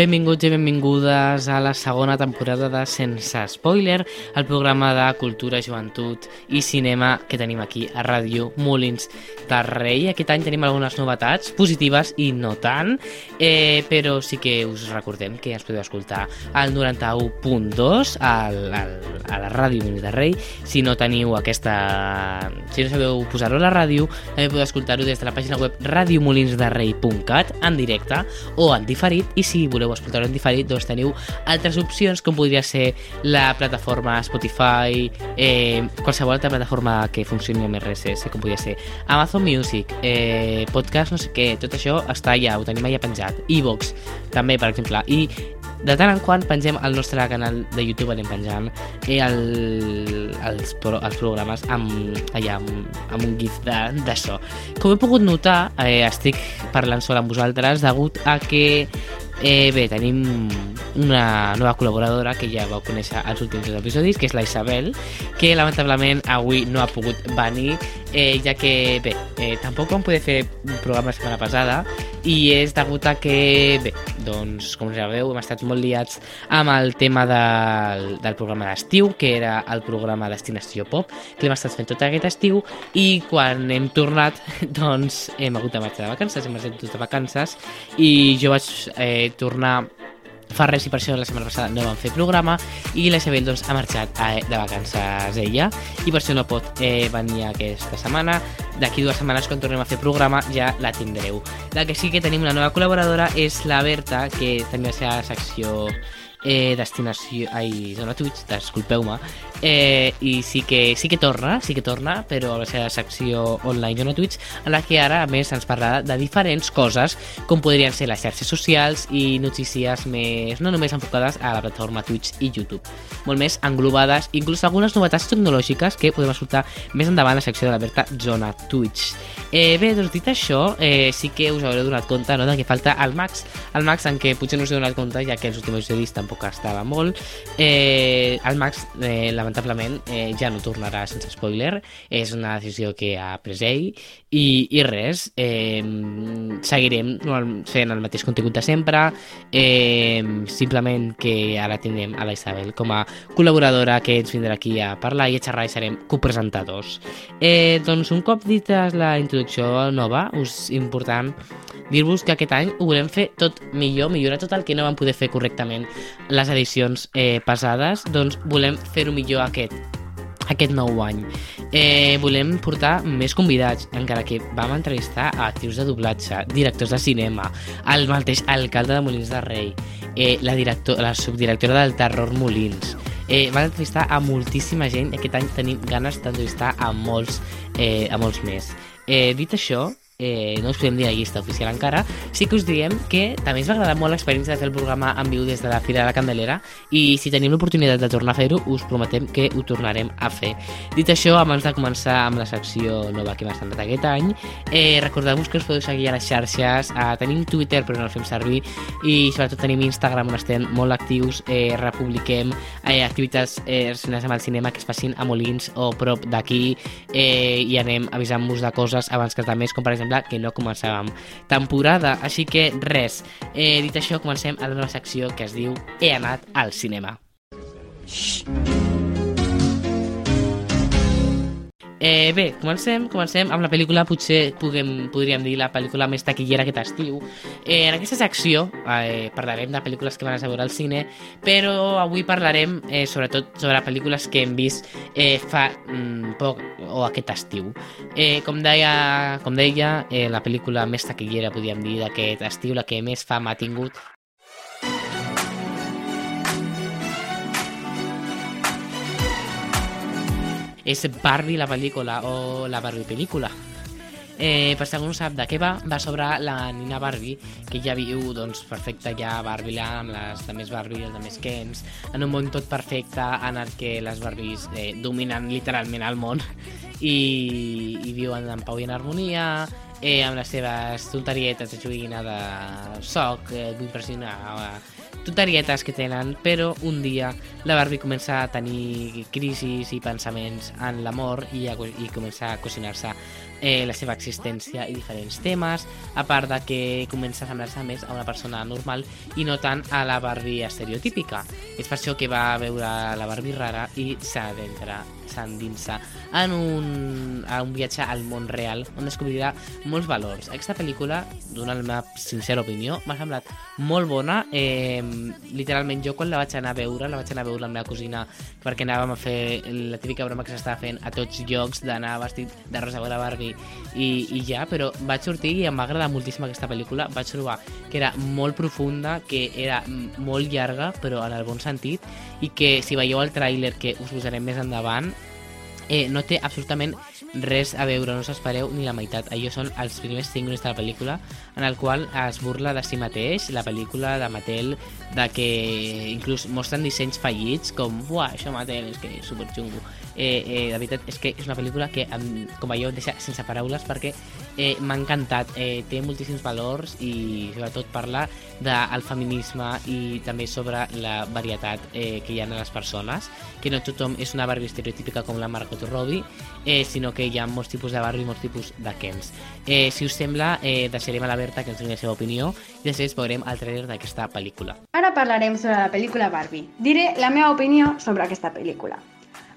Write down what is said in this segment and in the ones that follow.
Benvinguts i benvingudes a la segona temporada de Sense Spoiler, el programa de cultura, joventut i cinema que tenim aquí a Ràdio Molins de Rei. Aquest any tenim algunes novetats, positives i no tant, eh, però sí que us recordem que ens podeu escoltar al 91.2 al, al, a la Ràdio Molins de Rei. Si no teniu aquesta... Si no sabeu posar-ho a la ràdio, també podeu escoltar-ho des de la pàgina web radiomolinsderrei.cat en directe o en diferit i si voleu escoltar-ho en diferit doncs teniu altres opcions com podria ser la plataforma Spotify eh, qualsevol altra plataforma que funcioni amb RSS com podria ser Amazon Music eh, podcast, no sé què, tot això està allà, ho tenim allà penjat iVox també per exemple i de tant en quant pengem al nostre canal de YouTube anem penjant eh, el, els, pro, els programes amb, allà, amb, amb un gif d'això. Com he pogut notar, eh, estic parlant sol amb vosaltres degut a que Eh, bé, tenim una nova col·laboradora que ja vau conèixer als últims dos episodis, que és la Isabel, que lamentablement avui no ha pogut venir, eh, ja que, bé, eh, tampoc vam poder fer un programa la setmana passada i és degut a que, bé, doncs, com ja veu, hem estat molt liats amb el tema del, del programa d'estiu, que era el programa Destinació Pop, que l'hem estat fent tot aquest estiu i quan hem tornat, doncs, hem hagut de marxar de vacances, hem estat tots de vacances i jo vaig eh, tornar fa res i per això la setmana passada no vam fer programa i la Isabel doncs, ha marxat eh, de vacances ella i per això no pot eh, venir aquesta setmana d'aquí dues setmanes quan tornem a fer programa ja la tindreu la que sí que tenim una nova col·laboradora és la Berta que també va ser a la secció eh, destinació... Ai, zona Twitch, disculpeu-me. Eh, I sí que, sí que torna, sí que torna, però a la seva secció online zona Twitch, en la que ara, a més, ens parlarà de diferents coses, com podrien ser les xarxes socials i notícies més, no només enfocades a la plataforma Twitch i YouTube, molt més englobades, inclús algunes novetats tecnològiques que podem escoltar més endavant a la secció de la Berta Zona Twitch. Eh, bé, doncs dit això, eh, sí que us haureu donat compte no, de que falta el Max, el Max en què potser no us heu donat compte, ja que els últims episodis tampoc estava molt. Eh, el Max, eh, lamentablement, eh, ja no tornarà sense spoiler, és una decisió que ha pres ell, i, i res, eh, seguirem fent el mateix contingut de sempre, eh, simplement que ara tindrem a la Isabel com a col·laboradora que ens vindrà aquí a parlar i a xerrar i serem copresentadors. Eh, doncs un cop dita la introducció nova, us important dir-vos que aquest any ho volem fer tot millor, millorar tot el que no vam poder fer correctament les edicions eh, passades, doncs volem fer-ho millor aquest aquest nou any. Eh, volem portar més convidats, encara que vam entrevistar a actrius de doblatge, directors de cinema, el mateix alcalde de Molins de Rei, eh, la, director, la subdirectora del Terror Molins, eh, van entrevistar a moltíssima gent i aquest any tenim ganes d'entrevistar a molts, eh, a molts més. Eh, dit això, eh, no us podem dir la llista oficial encara, sí que us diem que també ens va agradar molt l'experiència de fer el programa en viu des de la Fira de la Candelera i si tenim l'oportunitat de tornar a fer-ho, us prometem que ho tornarem a fer. Dit això, abans de començar amb la secció nova que hem estat aquest any, eh, recordeu-vos que us podeu seguir a les xarxes, eh, tenim Twitter però no el fem servir i sobretot tenim Instagram on estem molt actius, eh, republiquem eh, activitats eh, relacionades amb el cinema que es facin a Molins o prop d'aquí. Eh, i anem avisant-vos de coses abans que els altres, com per exemple sembla que no començàvem temporada. Així que res, eh, dit això, comencem a la nova secció que es diu He anat al cinema. Eh, bé, comencem, comencem amb la pel·lícula, potser puguem, podríem dir la pel·lícula més taquillera aquest estiu. Eh, en aquesta secció eh, parlarem de pel·lícules que van a veure al cine, però avui parlarem eh, sobretot sobre pel·lícules que hem vist eh, fa mm, poc o aquest estiu. Eh, com deia, com deia eh, la pel·lícula més taquillera, podríem dir, d'aquest estiu, la que més fama ha tingut, és Barbie la pel·lícula o la Barbie pel·lícula. Eh, per si algú no sap de què va, va sobre la nina Barbie, que ja viu doncs, perfecte ja a Barbie amb les de més Barbie i els de més Kens, en un món tot perfecte en el que les Barbies eh, dominen literalment el món i, i viuen en pau i en harmonia, eh, amb les seves tonterietes de joguina de soc, eh, vull impressionar, eh, tutarietes que tenen, però un dia la Barbie comença a tenir crisis i pensaments en l'amor i, a, i comença a qüestionar-se eh, la seva existència i diferents temes, a part de que comença a semblar-se més a una persona normal i no tant a la Barbie estereotípica. És per això que va veure la Barbie rara i s'adentra s'endinsa en un, a un viatge al món real on descobrirà molts valors. Aquesta pel·lícula, d'una la meva sincera opinió, m'ha semblat molt bona. Eh, literalment jo quan la vaig anar a veure, la vaig anar a veure amb la meva cosina perquè anàvem a fer la típica broma que s'estava fent a tots llocs d'anar vestit de rosa a Barbie i, i ja, però vaig sortir i em va agradar moltíssim aquesta pel·lícula. Vaig trobar que era molt profunda, que era molt llarga, però en el bon sentit, i que si veieu el tràiler que us posarem més endavant, eh, no té absolutament res a veure, no s'espereu ni la meitat. Allò són els primers 5 minuts de la pel·lícula en el qual es burla de si mateix, la pel·lícula de Mattel, de que inclús mostren dissenys fallits, com, buah, això Mattel és que és superxungo eh, eh, de veritat és que és una pel·lícula que em, com jo deixa sense paraules perquè eh, m'ha encantat, eh, té moltíssims valors i sobretot parla del feminisme i també sobre la varietat eh, que hi ha en les persones, que no tothom és una Barbie estereotípica com la Margot Robbie, eh, sinó que hi ha molts tipus de Barbie i molts tipus de Kens. Eh, si us sembla, eh, deixarem a la Berta que ens doni la seva opinió i després veurem el trailer d'aquesta pel·lícula. Ara parlarem sobre la pel·lícula Barbie. Diré la meva opinió sobre aquesta pel·lícula.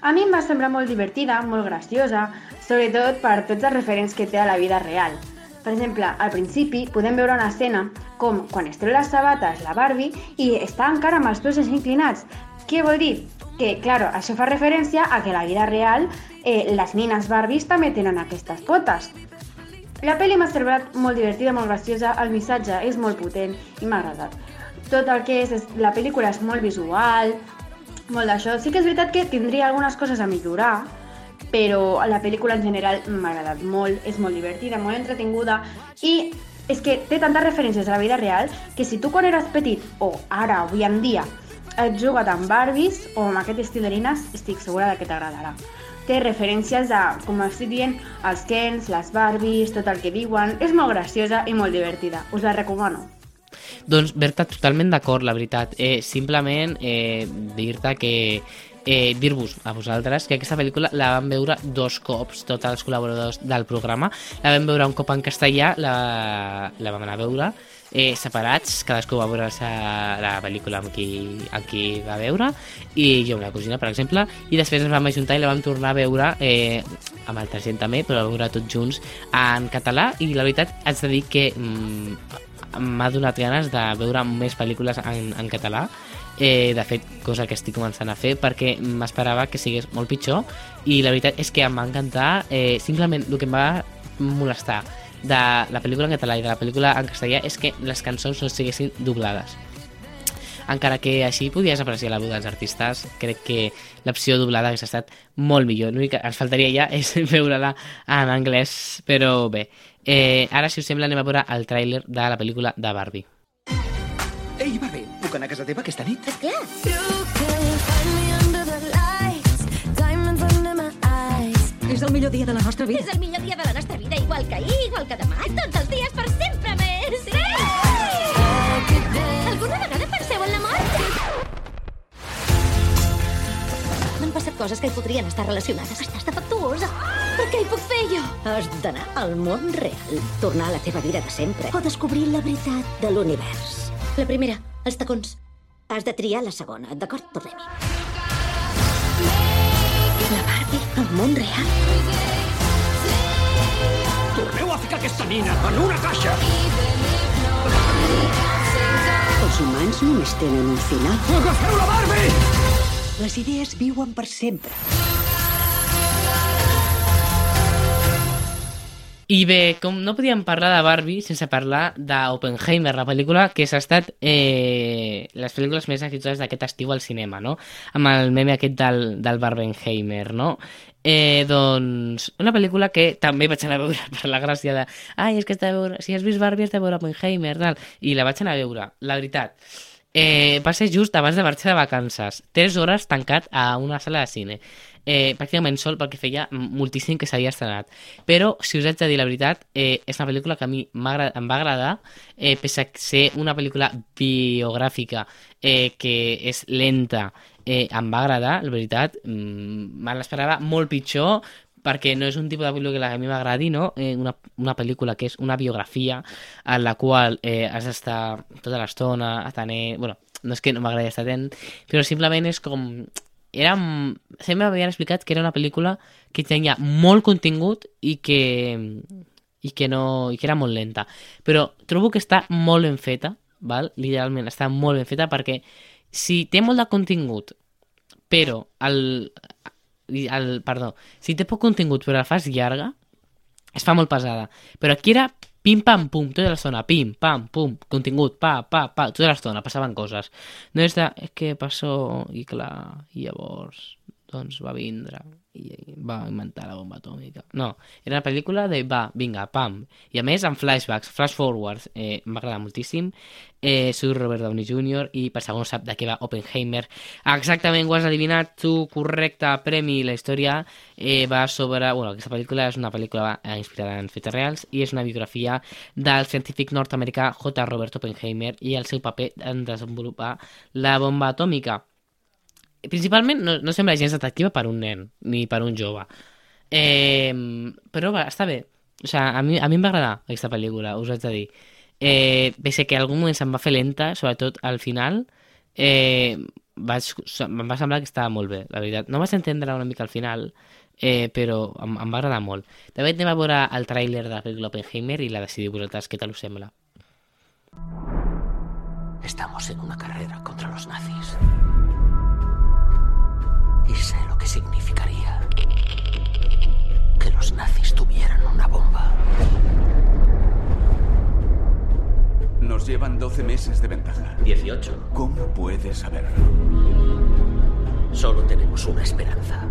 A mi em va semblar molt divertida, molt graciosa, sobretot per tots els referents que té a la vida real. Per exemple, al principi podem veure una escena com quan es treu les sabates la Barbie i està encara amb els peus inclinats. Què vol dir? Que, claro, això fa referència a que a la vida real eh, les nines Barbies també tenen aquestes potes. La pel·li m'ha semblat molt divertida, molt graciosa, el missatge és molt potent i m'ha agradat. Tot el que és, és, la pel·lícula és molt visual, molt d'això. Sí que és veritat que tindria algunes coses a millorar, però la pel·lícula en general m'ha agradat molt, és molt divertida, molt entretinguda i és que té tantes referències a la vida real que si tu quan eres petit o ara, avui en dia, et jugat amb Barbies o amb aquest estil de nines, estic segura de que t'agradarà. Té referències a, com estic dient, els Kens, les Barbies, tot el que diuen. És molt graciosa i molt divertida. Us la recomano. Doncs, Berta, totalment d'acord, la veritat. Eh, simplement eh, dir-te que eh, dir-vos a vosaltres que aquesta pel·lícula la vam veure dos cops, tots els col·laboradors del programa. La vam veure un cop en castellà, la, la vam anar a veure eh, separats, cadascú va veure la, la pel·lícula amb qui, amb qui va veure, i jo amb la cosina, per exemple, i després ens vam ajuntar i la vam tornar a veure eh, amb altra gent també, però a veure tots junts en català, i la veritat haig de dir que mm, m'ha donat ganes de veure més pel·lícules en, en català. Eh, de fet, cosa que estic començant a fer perquè m'esperava que sigués molt pitjor i la veritat és que em va encantar. Eh, simplement el que em va molestar de la pel·lícula en català i de la pel·lícula en castellà és que les cançons no estiguessin doblades. Encara que així podies apreciar la veu dels artistes, crec que l'opció doblada hagués estat molt millor. L'únic que ens faltaria ja és veure-la en anglès, però bé, Eh, ara, si us sembla, anem a veure el tràiler de la pel·lícula de Barbie. Ei, Barbie, puc anar a casa teva aquesta nit? Esclar. És el millor dia de la nostra vida. És el millor dia de la nostra vida, igual que ahir, igual que demà, tots els dies M'han passat coses que hi podrien estar relacionades. Estàs defectuosa. Per què hi puc fer jo? Has d'anar al món real, tornar a la teva vida de sempre o descobrir la veritat de l'univers. La primera, els tacons. Has de triar la segona, d'acord? Tornem-hi. La Barbie al món real. Torneu a ficar aquesta nina en una caixa! Els humans només tenen un final. Agafeu la Barbie! Les idees viuen per sempre. I bé, com no podíem parlar de Barbie sense parlar d'Oppenheimer, la pel·lícula que s'ha estat eh, les pel·lícules més exitoses d'aquest estiu al cinema, no? Amb el meme aquest del, del Barbenheimer, no? Eh, doncs, una pel·lícula que també vaig anar a veure per la gràcia de ai, és que de veure, si has vist Barbie has de veure Oppenheimer, tal, i la vaig anar a veure, la veritat. Eh, va ser just abans de marxar de vacances, 3 hores tancat a una sala de cine. eh, pràcticament sol perquè feia moltíssim que s'havia estrenat. Però, si us haig de dir la veritat, eh, és una pel·lícula que a mi em va agradar, eh, pese a ser una pel·lícula biogràfica eh, que és lenta, eh, em va agradar, la veritat, mm, me l'esperava molt pitjor, perquè no és un tipus de pel·lícula que a mi m'agradi, no? Eh, una, una pel·lícula que és una biografia en la qual eh, has d'estar tota l'estona atenent... bueno, no és que no m'agradi estar atent, però simplement és com... Era... Sempre m'havien explicat que era una pel·lícula que tenia molt contingut i que i que, no, i que era molt lenta. Però trobo que està molt ben feta, val? literalment està molt ben feta perquè si té molt de contingut però el, el, perdó, si té poc contingut però la fas llarga, es fa molt pesada. Però aquí era pim pam pum, tota l'estona, pim pam pum, contingut, pa, pa, pa, tota l'estona, passaven coses. No és de, és que passó, i clar, i llavors, doncs va vindre, i va inventar la bomba atòmica. No, era una pel·lícula de va, vinga, pam. I a més amb flashbacks, flash forwards, eh, m'agrada moltíssim. Eh, soy Robert Downey Jr. i per segon sap de què va Oppenheimer. Exactament, ho has adivinat tu, correcte, premi. La història eh, va sobre... Bueno, aquesta pel·lícula és una pel·lícula eh, inspirada en fets reals i és una biografia del científic nord-americà J. Robert Oppenheimer i el seu paper en desenvolupar la bomba atòmica principalment no, no sembla gens atractiva per un nen, ni per un jove. Eh, però va, està bé. O sigui, a mi, a mi em va agradar aquesta pel·lícula, us haig de dir. Eh, pese que algun moment se'm va fer lenta, sobretot al final, eh, vaig, em va semblar que estava molt bé, la veritat. No vaig entendre una mica al final, eh, però em, em va agradar molt. També anem a veure el tràiler de la pel·lícula Oppenheimer i la decidiu vosaltres què tal us sembla. Estamos en una carrera contra los nazis y sé lo que significaría que los nazis tuvieran una bomba. Nos llevan 12 meses de ventaja. 18. ¿Cómo puedes saberlo? Solo tenemos una esperanza.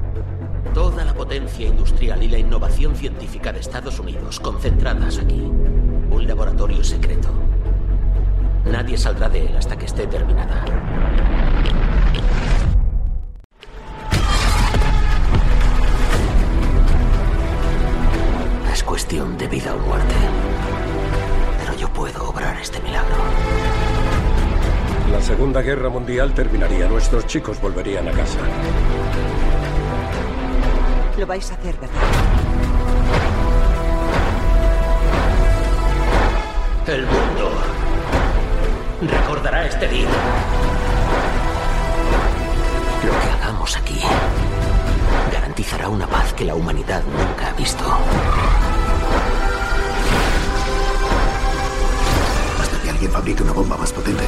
Toda la potencia industrial y la innovación científica de Estados Unidos concentradas aquí. Un laboratorio secreto. Nadie saldrá de él hasta que esté terminada. Cuestión de vida o muerte. Pero yo puedo obrar este milagro. La Segunda Guerra Mundial terminaría. Nuestros chicos volverían a casa. Lo vais a hacer, ¿verdad? El mundo recordará este día. Lo que hagamos aquí garantizará una paz que la humanidad nunca ha visto. Alguien fabrique una bomba más potente.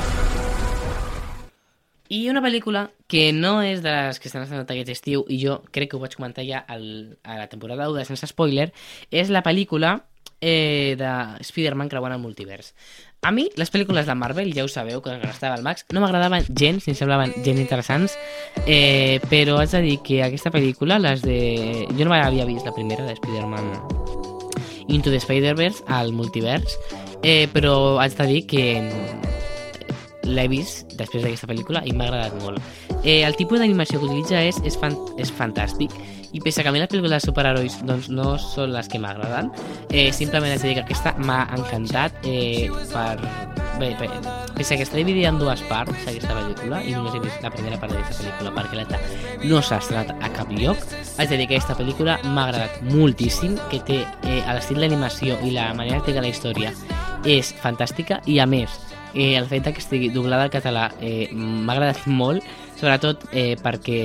I una pel·lícula que no és de les que estan estrenant aquest estiu, i jo crec que ho vaig comentar ja al, a la temporada 1 de Sense Spoiler, és la pel·lícula eh, de Spider-Man creuant el multivers. A mi, les pel·lícules de Marvel, ja ho sabeu, que estava al Max, no m'agradaven gens, ni em semblaven gens interessants, eh, però haig de dir que aquesta pel·lícula, les de... Jo no havia vist la primera de Spider-Man Into the Spider-Verse, al multivers, eh, però haig de dir que l'he vist després d'aquesta pel·lícula i m'ha agradat molt. Eh, el tipus d'animació que utilitza és, és, fan, és fantàstic i pese a que a mi les pel·lícules de superherois doncs, no són les que m'agraden, eh, simplement haig de dir que aquesta m'ha encantat eh, per... Bé, bé, pese a que està dividida en dues parts aquesta pel·lícula i només he vist la primera part d'aquesta pel·lícula perquè l'altra no s'ha estrenat a cap lloc haig de dir que aquesta pel·lícula m'ha agradat moltíssim que té eh, l'estil d'animació i la manera de la història és fantàstica i a més eh, el fet que estigui doblada al català eh, m'ha agradat molt, sobretot eh, perquè,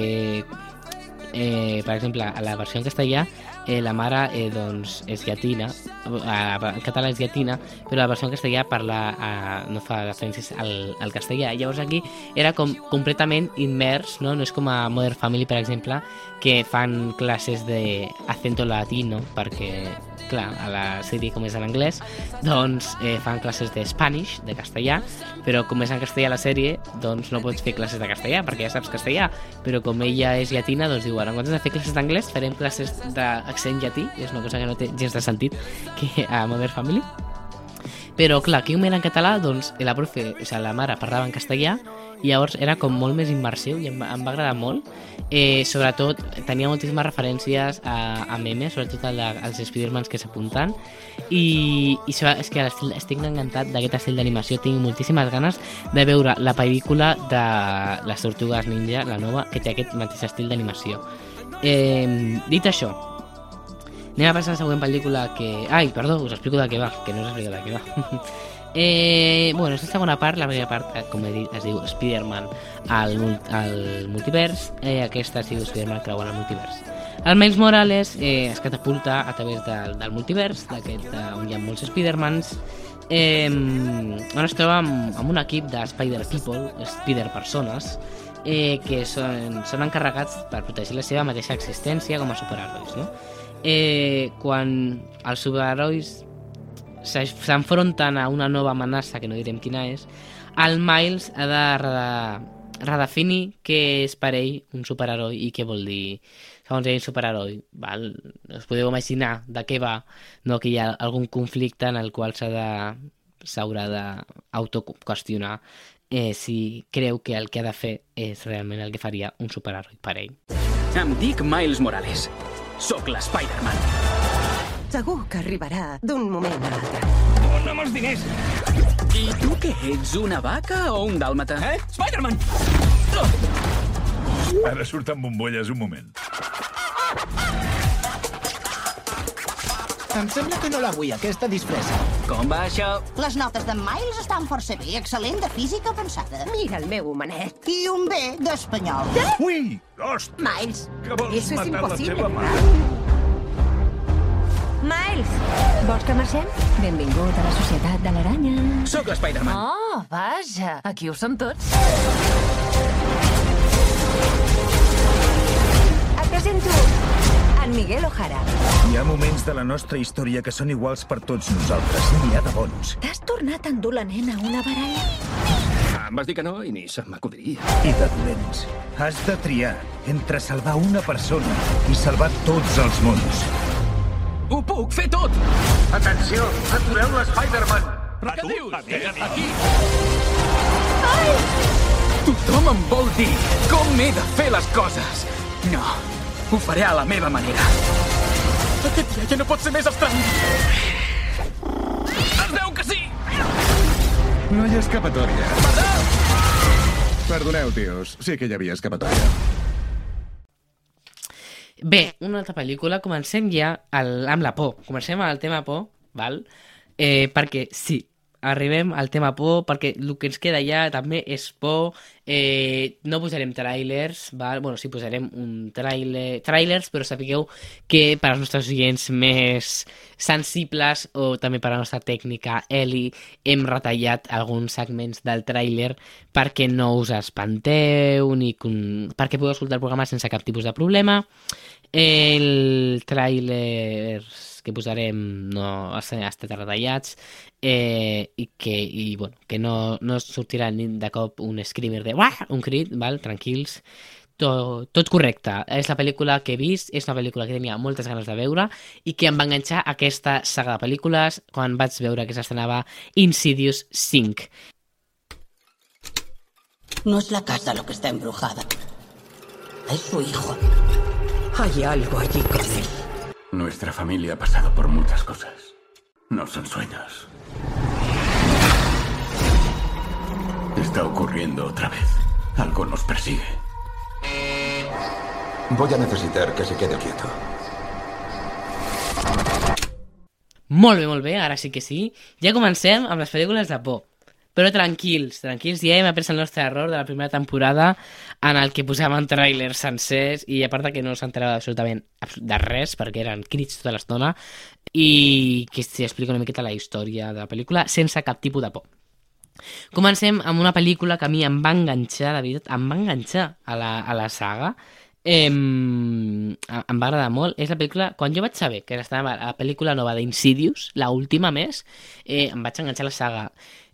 eh, per exemple, a la versió en castellà eh, la mare eh, doncs, és llatina, en català és llatina, però la versió en castellà parla, eh, no fa referències al, al castellà. Llavors aquí era com completament immers, no? no és com a Modern Family, per exemple, que fan classes d'acento latino, perquè, clar, a la sèrie com és en anglès, doncs eh, fan classes de Spanish, de castellà, però com és en castellà la sèrie, doncs no pots fer classes de castellà, perquè ja saps castellà, però com ella és llatina, doncs diuen, en comptes de fer classes d'anglès, farem classes d'accent llatí, és una cosa que no té gens de sentit que a Modern Family. Però, clar, aquí un en català, doncs, la profe, o sigui, la mare parlava en castellà i llavors era com molt més immersiu i em, em va agradar molt. Eh, sobretot, tenia moltíssimes referències a, a memes, sobretot a la, als Spidermans que s'apunten, i, i és que estic encantat d'aquest estil d'animació, tinc moltíssimes ganes de veure la pel·lícula de les Tortugues Ninja, la nova, que té aquest mateix estil d'animació. Eh, dit això, anem a passar a la següent pel·lícula que... Ai, perdó, us explico de què va, que no us explico de què va. eh, bueno, la segona part, la primera part, com he dit, es diu Spider-Man al, al multivers, eh, aquesta es diu Spider-Man creuant el multivers. El Miles Morales eh, es catapulta a través del, del multivers, d'aquest eh, on hi ha molts Spider-Mans, eh, on es troba amb, amb un equip de Spider-People, Spider-Persones, eh, que són, són encarregats per protegir la seva mateixa existència com a superherois, no? Eh, quan els superherois s'enfronten a una nova amenaça, que no direm quina és, el Miles ha de rede- redefinir què és per ell un superheroi i què vol dir segons ell superheroi. Val? Us podeu imaginar de què va, no? que hi ha algun conflicte en el qual s'ha de s'haurà d'autoqüestionar eh, si creu que el que ha de fer és realment el que faria un superheroi per ell. Em dic Miles Morales. Sóc l'Spider-Man. Segur que arribarà d'un moment a l'altre. Dona'm els diners! I tu què ets, una vaca o un dàlmata? Eh? Spider-Man! Ara surten bombolles un moment. Em sembla que no la vull, aquesta disfressa. Com va això? Les notes d'en Miles estan força bé. Excel·lent de física avançada. Mira el meu homenet. I un B d'espanyol. Ui! Ostres! Miles, Que vols eso es matar la imposible. teva mà? Miles, vols que marxem? Benvingut a la Societat de l'Aranya. Sóc l'Spider-Man. Oh, vaja, aquí ho som tots. Et presento en Miguel Ojara. Hi ha moments de la nostra història que són iguals per tots nosaltres. N'hi ha de bons. T'has tornat a endur la nena a una baralla? Em vas dir que no i ni se m'acudiria. I de dolents. Has de triar entre salvar una persona i salvar tots els mons. Ho puc fer tot! Atenció! Atureu l'Spider-Man! Però què dius? Aquí! Tothom em vol dir com he de fer les coses. No, ho faré a la meva manera. Aquest viatge no pot ser més estrany. Es veu que sí! No hi ha escapatòria. Perdoneu, tios. Sí que hi havia escapatòria. Bé, una altra pel·lícula, comencem ja al, amb la por. Comencem amb el tema por, val? Eh, perquè sí, arribem al tema por, perquè el que ens queda ja també és por. Eh, no posarem trailers, val? Bueno, sí, posarem un trailer, trailers, però sapigueu que per als nostres oients més sensibles o també per a la nostra tècnica Eli hem retallat alguns segments del tràiler perquè no us espanteu ni con... perquè podeu escoltar el programa sense cap tipus de problema el que posarem no estan estat retallats eh, i que, i, bueno, que no, no sortirà ni de cop un screamer de Uah! un crit, val? tranquils tot, tot correcte. És la pel·lícula que he vist, és una pel·lícula que tenia moltes ganes de veure i que em va enganxar a aquesta saga de pel·lícules quan vaig veure que s'estrenava Insidious 5. No es la casa lo que está embrujada. Es su hijo. Hay algo allí con él. Nuestra familia ha pasado por muchas cosas. No son sueños. Está ocurriendo otra vez. Algo nos persigue. Voy a necesitar que se quede quieto. Molt bé, molt bé, ara sí que sí. Ja comencem amb les pel·lícules de por. Però tranquils, tranquils, ja hem après el nostre error de la primera temporada en el que posàvem trailers sencers i a part que no s'enterava absolutament abs- de res perquè eren crits tota l'estona i que s'hi explica una miqueta la història de la pel·lícula sense cap tipus de por. Comencem amb una pel·lícula que a mi em va enganxar, de veritat, em va enganxar a la, a la saga. Eh, em va agradar molt. És la pel·lícula... Quan jo vaig saber que estava la pel·lícula nova d'Insidious, la última més, eh, em vaig enganxar a la saga.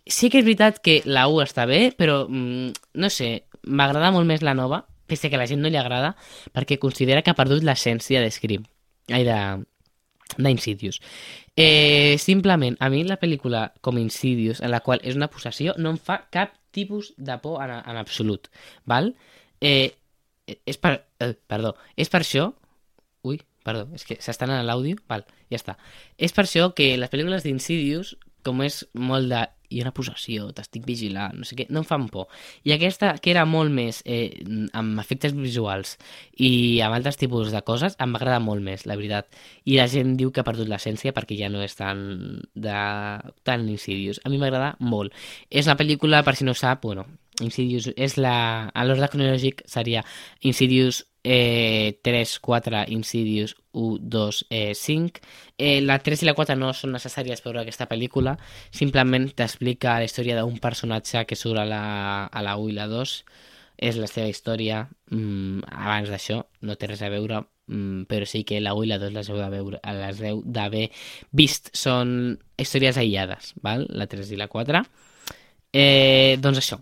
Sí que és veritat que la 1 està bé, però mm, no sé, m'agrada molt més la nova, pese que a la gent no li agrada, perquè considera que ha perdut l'essència de Scream. Ai, de, d'Insidious. Eh, simplement, a mi la pel·lícula com Insidious, en la qual és una possessió, no em fa cap tipus de por en, en absolut, val? Eh, és per... Eh, perdó, és per això... Ui, perdó, és que s'estan en l'àudio? Val, ja està. És per això que les pel·lícules d'Insidious, com és molt de i una possessió, t'estic vigilant, no sé què, no em fan por. I aquesta, que era molt més eh, amb efectes visuals i amb altres tipus de coses, em va agradar molt més, la veritat. I la gent diu que ha perdut l'essència perquè ja no és tan, de, tan Insidious. A mi m'agrada molt. És una pel·lícula, per si no sap, bueno, Insidious és la... A l'ordre cronològic seria Insidious eh, 3, 4, Insidious 1, 2, eh, 5. Eh, la 3 i la 4 no són necessàries per veure aquesta pel·lícula, simplement t'explica la història d'un personatge que surt a la, a la 1 i la 2, és la seva història mm, abans d'això, no té res a veure, mm, però sí que la 1 i la 2 les heu de veure, d'haver vist, són històries aïllades, val? la 3 i la 4. Eh, doncs això,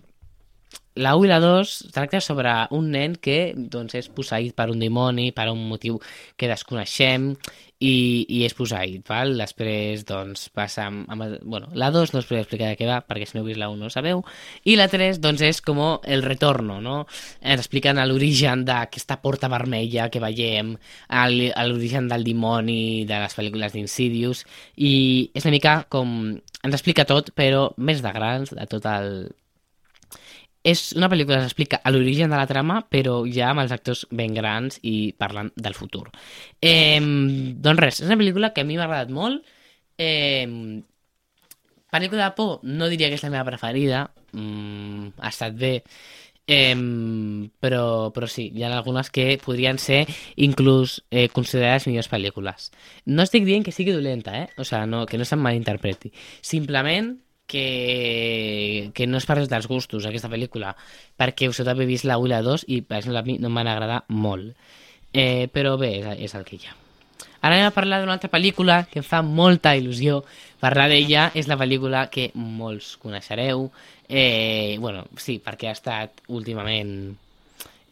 la 1 i la 2 tracta sobre un nen que doncs, és posseït per un dimoni, per un motiu que desconeixem i, i és posseït, val? Després, doncs, passa amb... amb bueno, la 2 no us podria explicar de què va, perquè si no heu vist la 1 no sabeu, i la 3, doncs, és com el retorno, no? Ens expliquen l'origen d'aquesta porta vermella que veiem, l'origen del dimoni de les pel·lícules d'Insidious, i és una mica com... Ens explica tot, però més de grans, de tot el, és una pel·lícula que s'explica a l'origen de la trama, però ja amb els actors ben grans i parlant del futur. Eh, doncs res, és una pel·lícula que a mi m'ha agradat molt. Eh, pel·lícula de por, no diria que és la meva preferida, mm, ha estat bé, eh, però, però sí, hi ha algunes que podrien ser inclús eh, considerades millors pel·lícules. No estic dient que sigui dolenta, eh? O sigui, no, que no se'm malinterpreti. Simplement que, que no és per dels gustos aquesta pel·lícula, perquè us heu d'haver vist la 1 i la 2 i per exemple a mi no m'han agradat molt. Eh, però bé, és, és el que hi ha. Ara anem a parlar d'una altra pel·lícula que em fa molta il·lusió parlar d'ella. És la pel·lícula que molts coneixereu. Eh, bueno, sí, perquè ha estat últimament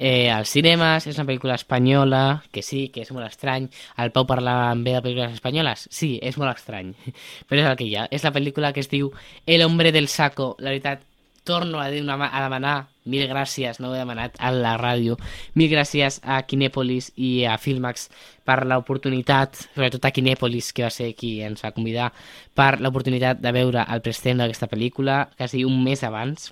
eh, als cinemes, és una pel·lícula espanyola, que sí, que és molt estrany. El Pau parlava bé de pel·lícules espanyoles? Sí, és molt estrany, però és el que hi ha. És la pel·lícula que es diu El hombre del saco. La veritat, torno a, dir una, a demanar mil gràcies, no ho he demanat a la ràdio, mil gràcies a Kinèpolis i a Filmax per l'oportunitat, sobretot a Kinèpolis, que va ser qui ens va convidar, per l'oportunitat de veure el preestreno d'aquesta pel·lícula, quasi un mes abans,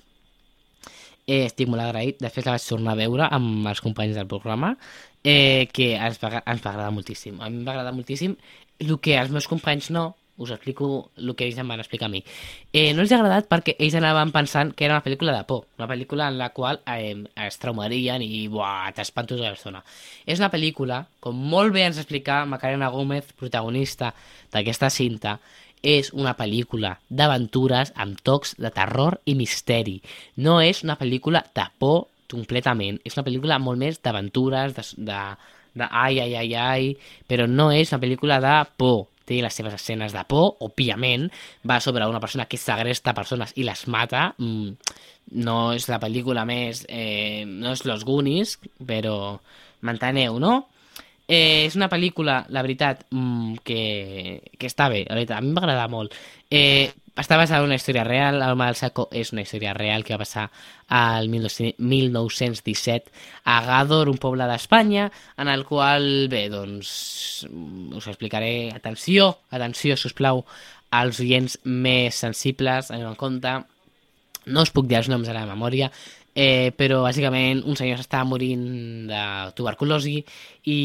eh, estic molt agraït. Després la vaig tornar a veure amb els companys del programa, eh, que ens va, ens va agradar moltíssim. A mi em va agradar moltíssim el que als meus companys no, us explico el que ells em van explicar a mi. Eh, no els ha agradat perquè ells anaven pensant que era una pel·lícula de por, una pel·lícula en la qual eh, es traumarien i t'espantos a l'estona. És una pel·lícula, com molt bé ens explica Macarena Gómez, protagonista d'aquesta cinta, és una pel·lícula d'aventures amb tocs de terror i misteri. No és una pel·lícula de por completament. És una pel·lícula molt més d'aventures, de, de, de ai, ai, ai, ai, però no és una pel·lícula de por. Té les seves escenes de por, òbviament, va sobre una persona que segresta persones i les mata. Mm, no és la pel·lícula més... Eh, no és Los Goonies, però m'enteneu, no? Eh, és una pel·lícula, la veritat, mmm, que, que està bé, la veritat, a mi m'agrada molt. Eh, està basada en una història real, el del Saco és una història real que va passar al 1917 a Gàdor, un poble d'Espanya, en el qual, bé, doncs, us explicaré, atenció, atenció, si us plau, als oients més sensibles, anem en compte, no us puc dir els noms a la memòria, eh, però bàsicament un senyor s'estava morint de tuberculosi i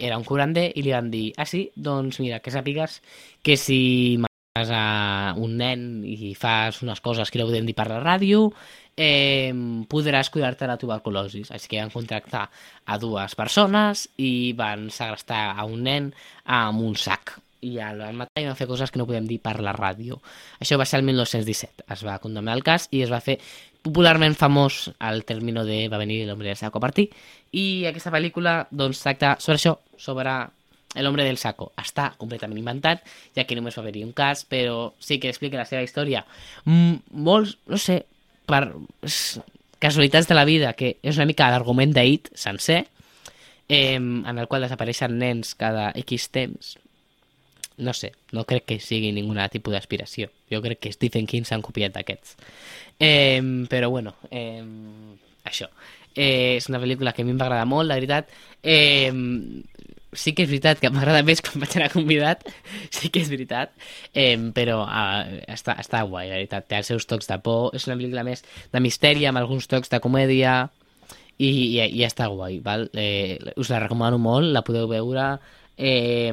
era un curander i li van dir, ah sí, doncs mira, que sàpigues que si mates a un nen i fas unes coses que no podem dir per la ràdio, eh, podràs cuidar-te de la tuberculosi. Així que van contractar a dues persones i van segrestar a un nen amb un sac i el van matar i van fer coses que no podem dir per la ràdio. Això va ser el 1917. Es va condemnar el cas i es va fer popularment famós al término de Va venir l'hombre del saco a partir i aquesta pel·lícula doncs tracta sobre això, sobre l'hombre del saco. Està completament inventat, ja que només va haver-hi un cas, però sí que explica la seva història. M molts, no sé, per casualitats de la vida, que és una mica l'argument d'Ait sencer, eh, en el qual desapareixen nens cada X temps, no sé, no crec que sigui ningun tipus d'aspiració. Jo crec que Stephen King s'han copiat d'aquests. Eh, però bueno, eh, això. Eh, és una pel·lícula que a mi em va agradar molt, la veritat. Eh, sí que és veritat que m'agrada més quan vaig anar convidat, sí que és veritat, eh, però eh, està, està guai, la veritat. Té els seus tocs de por, és una pel·lícula més de misteri, amb alguns tocs de comèdia, i, i, i està guai, val? Eh, us la recomano molt, la podeu veure... Eh,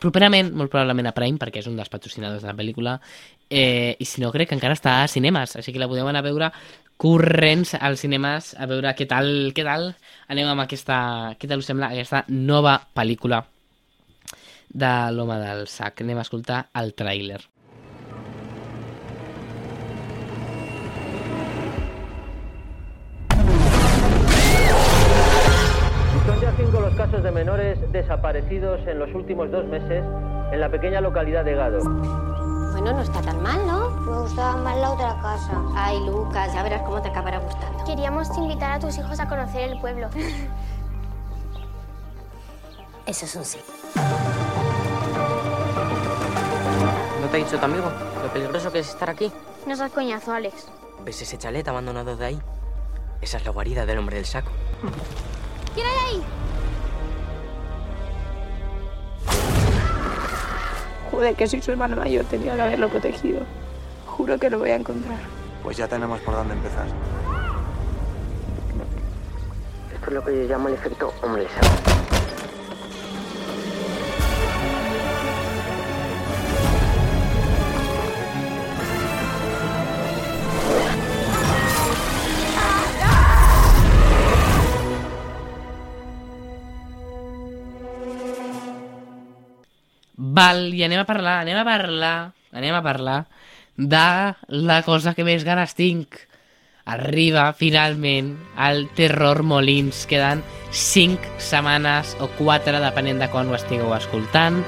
properament, molt probablement a Prime, perquè és un dels patrocinadors de la pel·lícula, eh, i si no crec que encara està a cinemes, així que la podeu anar a veure corrents als cinemes a veure què tal, què tal anem amb aquesta, què tal us sembla aquesta nova pel·lícula de l'home del sac. Anem a escoltar el tràiler. Los casos de menores desaparecidos en los últimos dos meses en la pequeña localidad de Gado. Bueno, no está tan mal, ¿no? Me gustaba más la otra casa. Ay, Lucas, ya verás cómo te acabará gustando. Queríamos invitar a tus hijos a conocer el pueblo. Eso es un sí. ¿No te ha dicho tu amigo lo peligroso que es estar aquí? No seas coñazo, Alex. ¿Ves ese chalet abandonado de ahí? Esa es la guarida del hombre del saco. ¿Quién hay ahí? Joder, que soy su hermano mayor, tenía que haberlo protegido. Juro que lo voy a encontrar. Pues ya tenemos por dónde empezar. Esto es lo que yo llamo el efecto hombre Val, i anem a parlar, anem a parlar, anem a parlar de la cosa que més ganes tinc. Arriba, finalment, el Terror Molins. Queden 5 setmanes o 4, depenent de quan ho estigueu escoltant.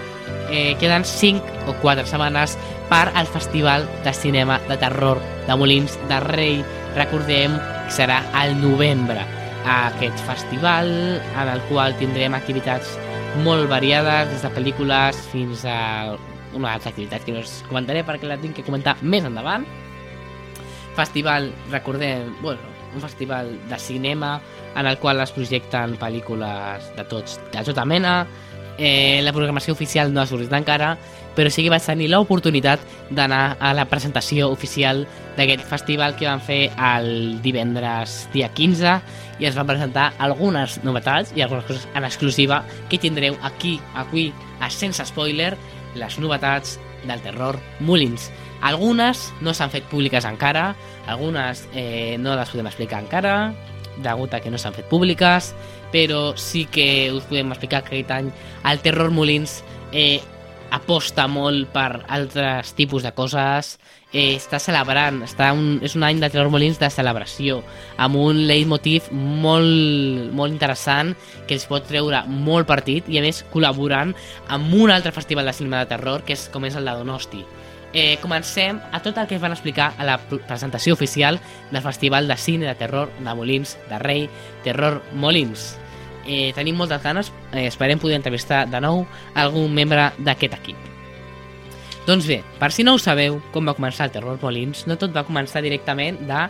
Eh, queden 5 o 4 setmanes per al Festival de Cinema de Terror de Molins de Rei. Recordem que serà al novembre aquest festival en el qual tindrem activitats molt variades, des de pel·lícules fins a una altra activitat que us comentaré perquè la tinc que comentar més endavant. Festival, recordem, bueno, un festival de cinema en el qual es projecten pel·lícules de tots, de tota mena. Eh, la programació oficial no ha sortit encara, però sí que vaig tenir l'oportunitat d'anar a la presentació oficial d'aquest festival que van fer el divendres dia 15 i es van presentar algunes novetats i algunes coses en exclusiva que tindreu aquí, aquí, a sense spoiler, les novetats del terror Molins. Algunes no s'han fet públiques encara, algunes eh, no les podem explicar encara, degut a que no s'han fet públiques, però sí que us podem explicar que aquest any el Terror Molins eh, aposta molt per altres tipus de coses, eh, està celebrant, està un, és un any de Terror Molins de celebració, amb un leitmotiv molt, molt interessant que els pot treure molt partit i a més col·laborant amb un altre festival de cinema de terror que és com és el de Donosti. Eh, comencem a tot el que es van explicar a la presentació oficial del Festival de Cine de Terror de Molins de Rei, Terror Molins. Eh, tenim moltes ganes, eh, esperem poder entrevistar de nou algun membre d'aquest equip. Doncs bé, per si no ho sabeu, com va començar el Terror Molins, no tot va començar directament de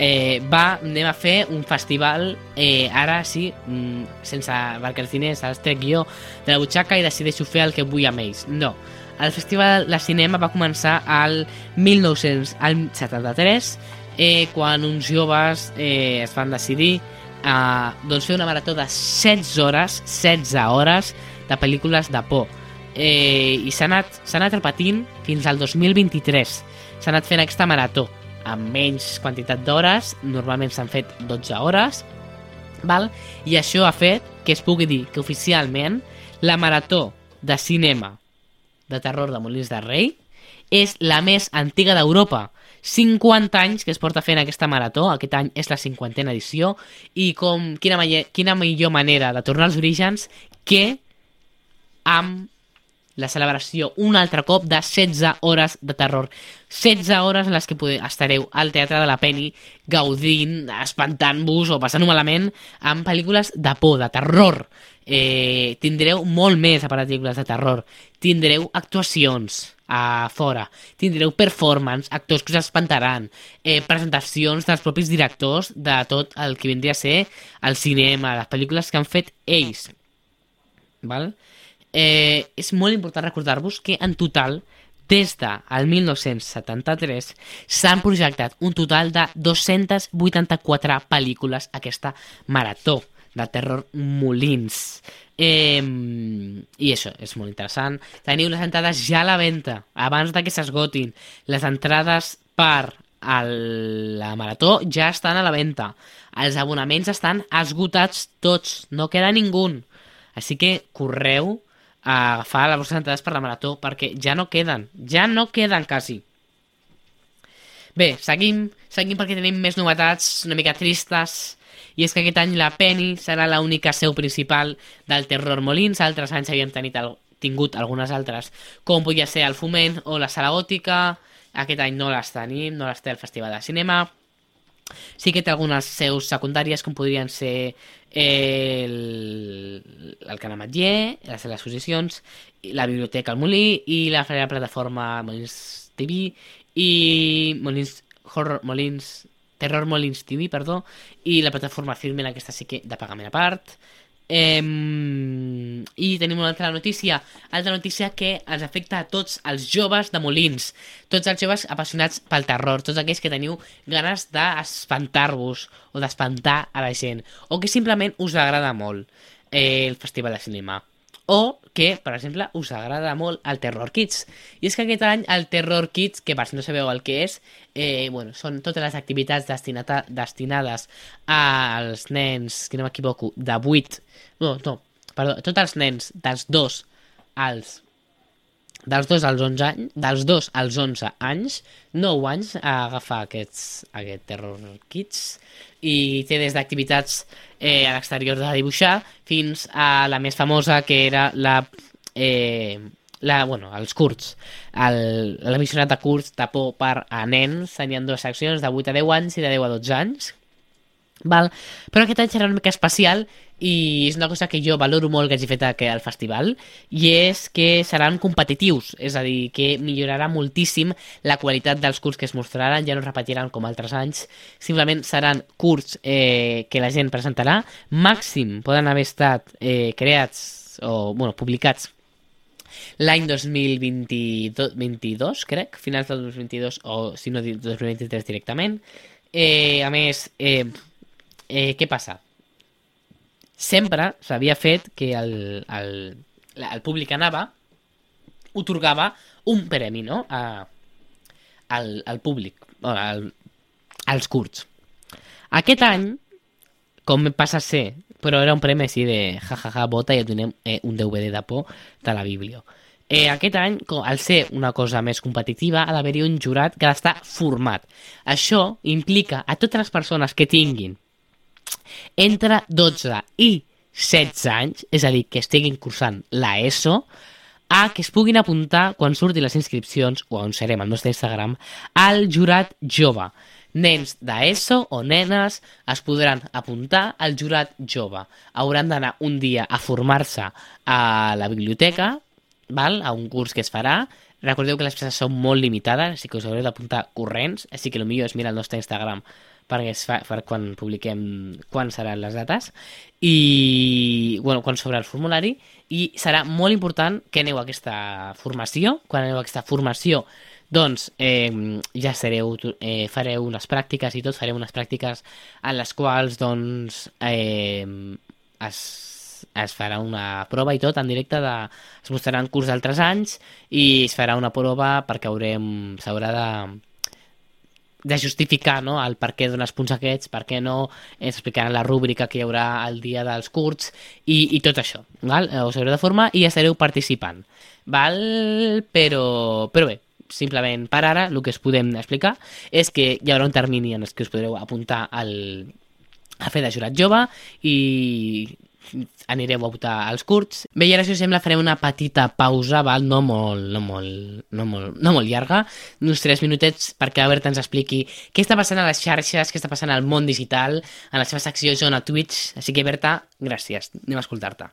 eh, va, anem a fer un festival eh, ara sí, mm, sense perquè els diners els trec jo de la butxaca i decideixo fer el que vull amb ells. No, el festival de cinema va començar al 1973 eh, quan uns joves eh, es van decidir a doncs fer una marató de 16 hores, 16 hores de pel·lícules de por eh, i s'ha anat, anat repetint fins al 2023. S'ha anat fent aquesta marató amb menys quantitat d'hores, normalment s'han fet 12 hores, val? i això ha fet que es pugui dir que oficialment la marató de cinema de terror de Molins de Rei és la més antiga d'Europa. 50 anys que es porta fent aquesta marató, aquest any és la 50a edició, i com, quina, quina millor manera de tornar als orígens que amb la celebració un altre cop de 16 hores de terror. 16 hores en les que estareu al Teatre de la Penny gaudint, espantant-vos o passant-ho malament amb pel·lícules de por, de terror. eh, tindreu molt més a pel·lícules de terror. Tindreu actuacions a fora, tindreu performance, actors que us espantaran, eh, presentacions dels propis directors de tot el que vindria a ser el cinema, les pel·lícules que han fet ells. Val? Eh, és molt important recordar-vos que en total des del 1973 s'han projectat un total de 284 pel·lícules aquesta marató de terror Molins. Eh, I això és molt interessant. Teniu les entrades ja a la venda, abans de que s'esgotin. Les entrades per el, la marató ja estan a la venda. Els abonaments estan esgotats tots, no queda ningú. Així que correu a agafar les vostres entrades per la marató perquè ja no queden, ja no queden quasi. Bé, seguim, seguim perquè tenim més novetats una mica tristes i és que aquest any la Penny serà l'única seu principal del Terror Molins, altres anys havíem tenit el, tingut algunes altres, com podia ser el Foment o la Sala Gòtica, aquest any no les tenim, no les té el Festival de Cinema, sí que té algunes seus secundàries com podrien ser el, el Can Ametller, les, les exposicions, la Biblioteca al Molí i la plataforma Molins TV i Molins Horror Molins Terror Molins TV, perdó, i la plataforma Filmen, aquesta sí que de pagament a part. Ehm, I tenim una altra notícia, altra notícia que ens afecta a tots els joves de Molins, tots els joves apassionats pel terror, tots aquells que teniu ganes d'espantar-vos o d'espantar a la gent, o que simplement us agrada molt eh, el Festival de Cinema o que, per exemple, us agrada molt el Terror Kids. I és que aquest any el Terror Kids, que per si no sabeu el que és, eh, bueno, són totes les activitats destinata, destinades als nens, si no m'equivoco, de 8... No, no, perdó, tots els nens dels 2 als dels 2 als 11 anys, dels 2 als 11 anys, 9 anys a agafar aquests, aquest Terror Kids i té des d'activitats eh, a l'exterior de dibuixar fins a la més famosa que era la... Eh, la, bueno, els curts, el, la visionat de curts de por per a nens, tenien dues seccions de 8 a 10 anys i de 10 a 12 anys, Val? Però aquest any serà una mica especial i és una cosa que jo valoro molt que hagi fet al festival i és que seran competitius, és a dir, que millorarà moltíssim la qualitat dels curts que es mostraran, ja no repetiran com altres anys, simplement seran curts eh, que la gent presentarà, màxim poden haver estat eh, creats o bueno, publicats l'any 2022, crec, finals del 2022 o si no 2023 directament. Eh, a més, eh, eh, què passa? Sempre s'havia fet que el, el, el públic anava, otorgava un premi, no?, a, al, al públic, al, als curts. Aquest any, com passa a ser, però era un premi així de jajaja, ja, ja, vota i et donem eh, un DVD de por de la Bíblia. Eh, aquest any, al ser una cosa més competitiva, ha d'haver-hi un jurat que ha d'estar format. Això implica a totes les persones que tinguin entre 12 i 16 anys, és a dir, que estiguin cursant la ESO, a que es puguin apuntar quan surtin les inscripcions, o on serem al nostre Instagram, al jurat jove. Nens d'ESO o nenes es podran apuntar al jurat jove. Hauran d'anar un dia a formar-se a la biblioteca, val? a un curs que es farà, Recordeu que les places són molt limitades, així que us haureu d'apuntar corrents, així que el millor és mirar el nostre Instagram perquè es fa, per quan publiquem quan seran les dates. I bueno, quan s'obre el formulari i serà molt important que aneu a aquesta formació. Quan aneu a aquesta formació doncs eh, ja sereu, eh, fareu unes pràctiques i tot, fareu unes pràctiques en les quals doncs eh, es, es farà una prova i tot en directe de, es mostraran curs d'altres anys i es farà una prova perquè haurem s'haurà de de justificar no, el per què dones punts aquests, per què no, ens explicaran la rúbrica que hi haurà el dia dels curts i, i tot això. Val? Us haureu de formar i estareu participant. Val? Però, però bé, simplement per ara el que us podem explicar és que hi haurà un termini en el que us podreu apuntar al, a fer de jurat jove i anireu a votar als curts. Bé, i ara, si us sembla, farem una petita pausa, val? No molt, no molt, no molt, no molt llarga, uns 3 minutets perquè la Berta ens expliqui què està passant a les xarxes, què està passant al món digital, en la seva secció Zona Twitch. Així que, Berta, gràcies. Anem a escoltar-te.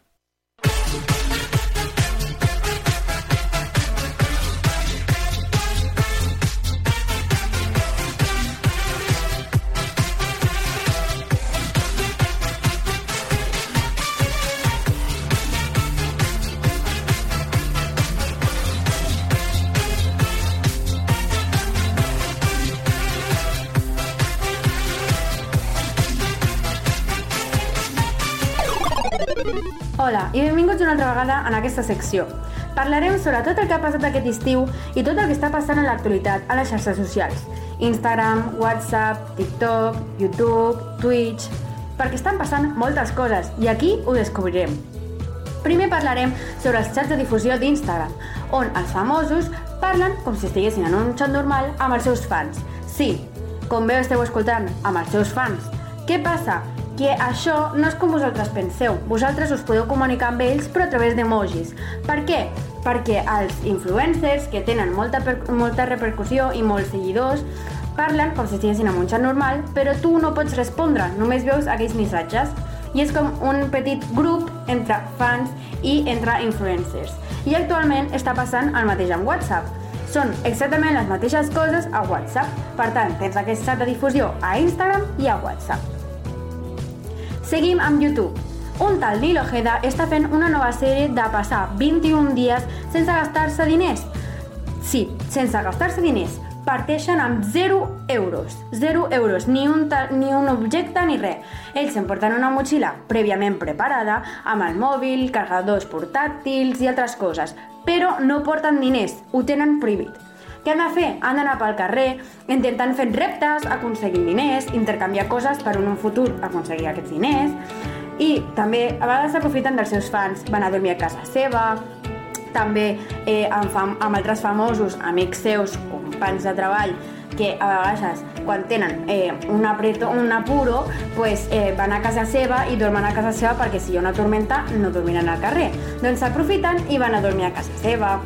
Una altra vegada en aquesta secció. Parlarem sobre tot el que ha passat aquest estiu i tot el que està passant en l'actualitat a les xarxes socials. Instagram, WhatsApp, TikTok, YouTube, Twitch... Perquè estan passant moltes coses i aquí ho descobrirem. Primer parlarem sobre els xats de difusió d'Instagram, on els famosos parlen com si estiguessin en un xat normal amb els seus fans. Sí, com bé esteu escoltant, amb els seus fans. Què passa? Que això no és com vosaltres penseu. Vosaltres us podeu comunicar amb ells però a través d'emojis. Per què? Perquè els influencers que tenen molta, molta repercussió i molts seguidors parlen com si estiguessin en un xat normal, però tu no pots respondre, només veus aquells missatges. I és com un petit grup entre fans i entre influencers. I actualment està passant el mateix amb WhatsApp. Són exactament les mateixes coses a WhatsApp. Per tant, tens aquest xat de difusió a Instagram i a WhatsApp. Seguim amb YouTube. Un tal Nil Ojeda està fent una nova sèrie de passar 21 dies sense gastar-se diners. Sí, sense gastar-se diners. Parteixen amb 0 euros. 0 euros, ni un, ni un objecte ni res. Ells s'emporten una motxilla prèviament preparada, amb el mòbil, carregadors portàtils i altres coses, però no porten diners, ho tenen prohibit. Què han de fer? Han d'anar pel carrer intentant fer reptes, aconseguir diners, intercanviar coses per un futur aconseguir aquests diners i també a vegades s'aprofiten dels seus fans, van a dormir a casa seva, també eh, amb, fam amb altres famosos, amics seus, companys de treball, que a vegades quan tenen eh, un, apreto, un apuro pues, eh, van a casa seva i dormen a casa seva perquè si hi ha una tormenta no dormiran al carrer. Doncs s'aprofiten i van a dormir a casa seva.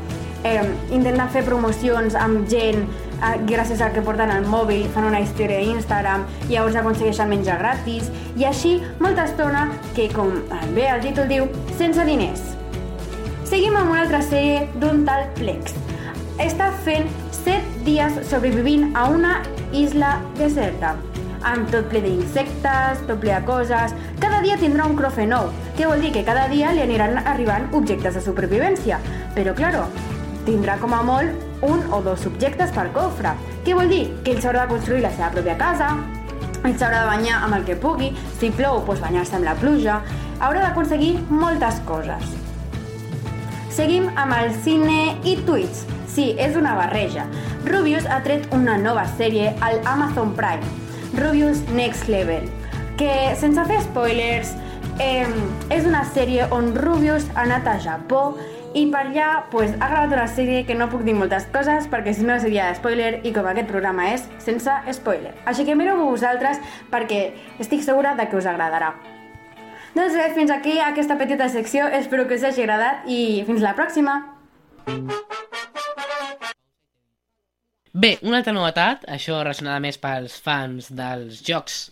Eh, intenten fer promocions amb gent eh, gràcies al que porten al mòbil, fan una història a Instagram i llavors aconsegueixen menjar gratis i així molta estona que, com bé el títol diu, sense diners. Seguim amb una altra sèrie d'un tal Plex. Està fent 7 dies sobrevivint a una isla deserta amb tot ple d'insectes, tot ple de coses... Cada dia tindrà un crofe nou, que vol dir que cada dia li aniran arribant objectes de supervivència. Però, claro, tindrà com a molt un o dos subjectes per cofre. Què vol dir? Que ell s'haurà de construir la seva pròpia casa, ell s'haurà de banyar amb el que pugui, si plou, doncs banyar-se amb la pluja, haurà d'aconseguir moltes coses. Seguim amb el cine i Twitch. Sí, és una barreja. Rubius ha tret una nova sèrie al Amazon Prime, Rubius Next Level, que, sense fer spoilers, eh, és una sèrie on Rubius ha anat a Japó i per allà pues, ha gravat una sèrie que no puc dir moltes coses perquè si no seria spoiler i com aquest programa és sense spoiler. Així que mireu vosaltres perquè estic segura de que us agradarà. Doncs res, fins aquí aquesta petita secció, espero que us hagi agradat i fins la pròxima! Bé, una altra novetat, això relacionada més pels fans dels jocs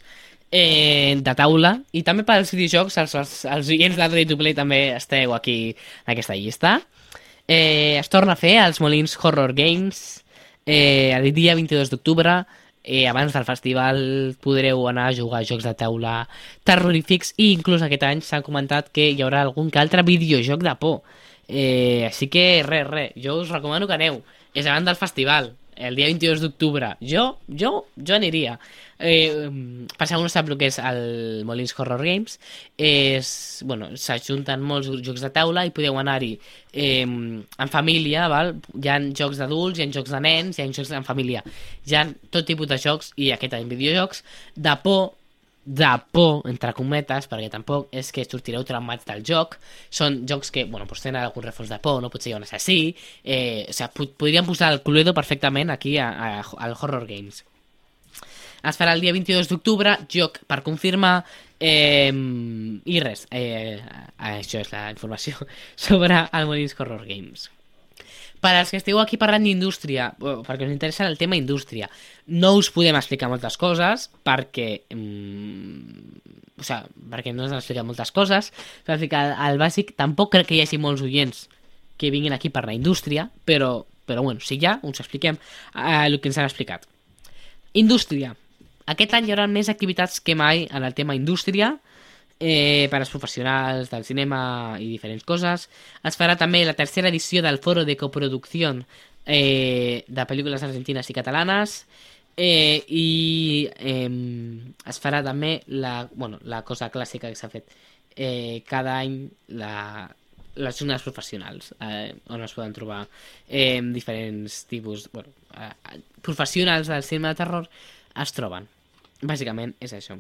eh, de taula i també pels videojocs, els, els, els oients de Ready to Play també esteu aquí en aquesta llista. Eh, es torna a fer els Molins Horror Games eh, el dia 22 d'octubre eh, abans del festival podreu anar a jugar a jocs de taula terrorífics i inclús aquest any s'ha comentat que hi haurà algun que altre videojoc de por. Eh, així que res, res, jo us recomano que aneu. És abans del festival, el dia 22 d'octubre. Jo, jo, jo aniria. Eh, algú no sap el que és el Molins Horror Games, és, bueno, s'ajunten molts jocs de taula i podeu anar-hi eh, en família, val? hi ha jocs d'adults, hi ha jocs de nens, hi ha jocs en família. Hi ha tot tipus de jocs, i aquest any videojocs, de por, de por, entre cometes, perquè tampoc és que sortireu traumats del joc, són jocs que, bueno, pues tenen algun reforç de por, no potser hi ha un assassí, eh, o sigui, podríem posar el Cluedo perfectament aquí a, a, al Horror Games. Es farà el dia 22 d'octubre, joc per confirmar, eh, i res, eh, això és la informació sobre el Molins Horror Games. Per als que esteu aquí parlant d'indústria, perquè us interessa el tema indústria, no us podem explicar moltes coses perquè, mm, o sigui, perquè no us han explicat moltes coses, que al, al bàsic tampoc crec que hi hagi molts oients que vinguin aquí per la indústria, però, però bueno, si ha, us expliquem eh, el que ens han explicat. Indústria. Aquest any hi haurà més activitats que mai en el tema indústria, eh, per als professionals del cinema i diferents coses. Es farà també la tercera edició del Foro de Coproducció eh, de pel·lícules argentines i catalanes eh, i eh, es farà també la, bueno, la cosa clàssica que s'ha fet eh, cada any la, les zones professionals, eh, on es poden trobar eh, diferents tipus... Bueno, eh, professionals del cinema de terror es troben. Bàsicament és això.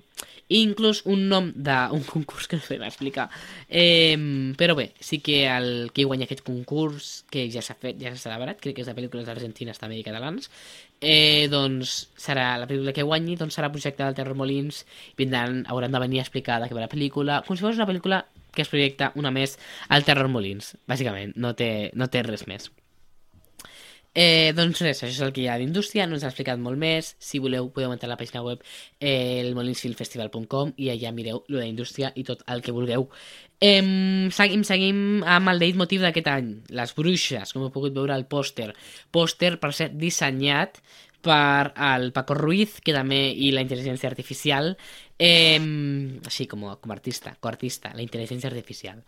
I inclús un nom d'un concurs que no podem explicar. Eh, però bé, sí que el que guanya aquest concurs, que ja s'ha fet, ja s'ha celebrat, crec que és de pel·lícules argentines també i catalans, eh, doncs serà la pel·lícula que guanyi, doncs serà projecte del Terror Molins, vindran, hauran de venir a explicar de què va la pel·lícula, com si fos una pel·lícula que es projecta una més al Terror Molins, bàsicament, no té, no té res més. Eh, doncs res, això és el que hi ha d'indústria, no ens ha explicat molt més. Si voleu, podeu entrar a la pàgina web eh, elmolinsfilmfestival.com i allà mireu lo d'indústria i tot el que vulgueu. Eh, seguim, seguim amb el leitmotiv d'aquest any, les bruixes, com heu pogut veure al pòster. Pòster, per ser dissenyat per el Paco Ruiz, que també, i la intel·ligència artificial, eh, així com, com artista, coartista, la intel·ligència artificial.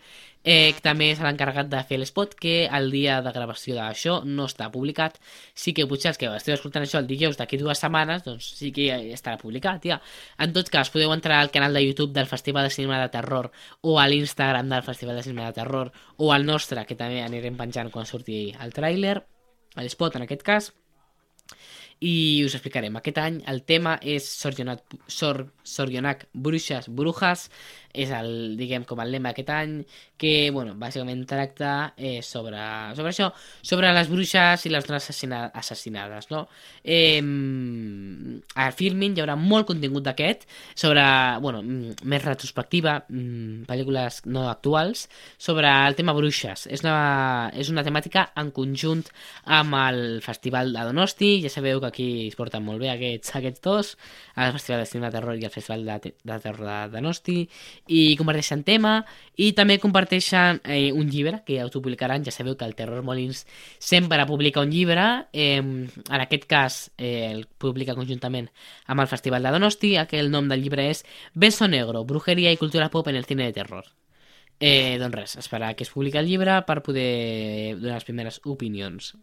Eh, també s'ha encarregat de fer l'espot, que el dia de gravació d'això no està publicat. Sí que potser els que esteu escoltant això el dijous d'aquí dues setmanes, doncs sí que estarà publicat, ja. En tot cas, podeu entrar al canal de YouTube del Festival de Cinema de Terror o a l'Instagram del Festival de Cinema de Terror o al nostre, que també anirem penjant quan surti el tràiler, l'espot en aquest cas, i us explicarem. Aquest any el tema és Sorgionac, Sor, Sorgionac Brujas, és el, diguem, com el lema aquest any, que, bueno, bàsicament tracta eh, sobre, sobre això, sobre les bruixes i les dones assassina, assassinades, no? Eh, al Filmin hi haurà molt contingut d'aquest, sobre, bueno, més retrospectiva, pel·lícules no actuals, sobre el tema bruixes. És una, és una temàtica en conjunt amb el Festival de Donosti, ja sabeu que aquí es porten molt bé aquests, aquests dos, el Festival de Cinema de Terror i el Festival de, de Terror de Donosti, i comparteixen tema i també comparteixen eh, un llibre que autopublicaran, ja sabeu que el Terror Molins sempre publica un llibre eh, en aquest cas eh, el publica conjuntament amb el Festival de Donosti que el nom del llibre és Beso Negro, brujeria i cultura pop en el cine de terror. Eh, doncs res, esperar que es publiqui el llibre per poder donar les primeres opinions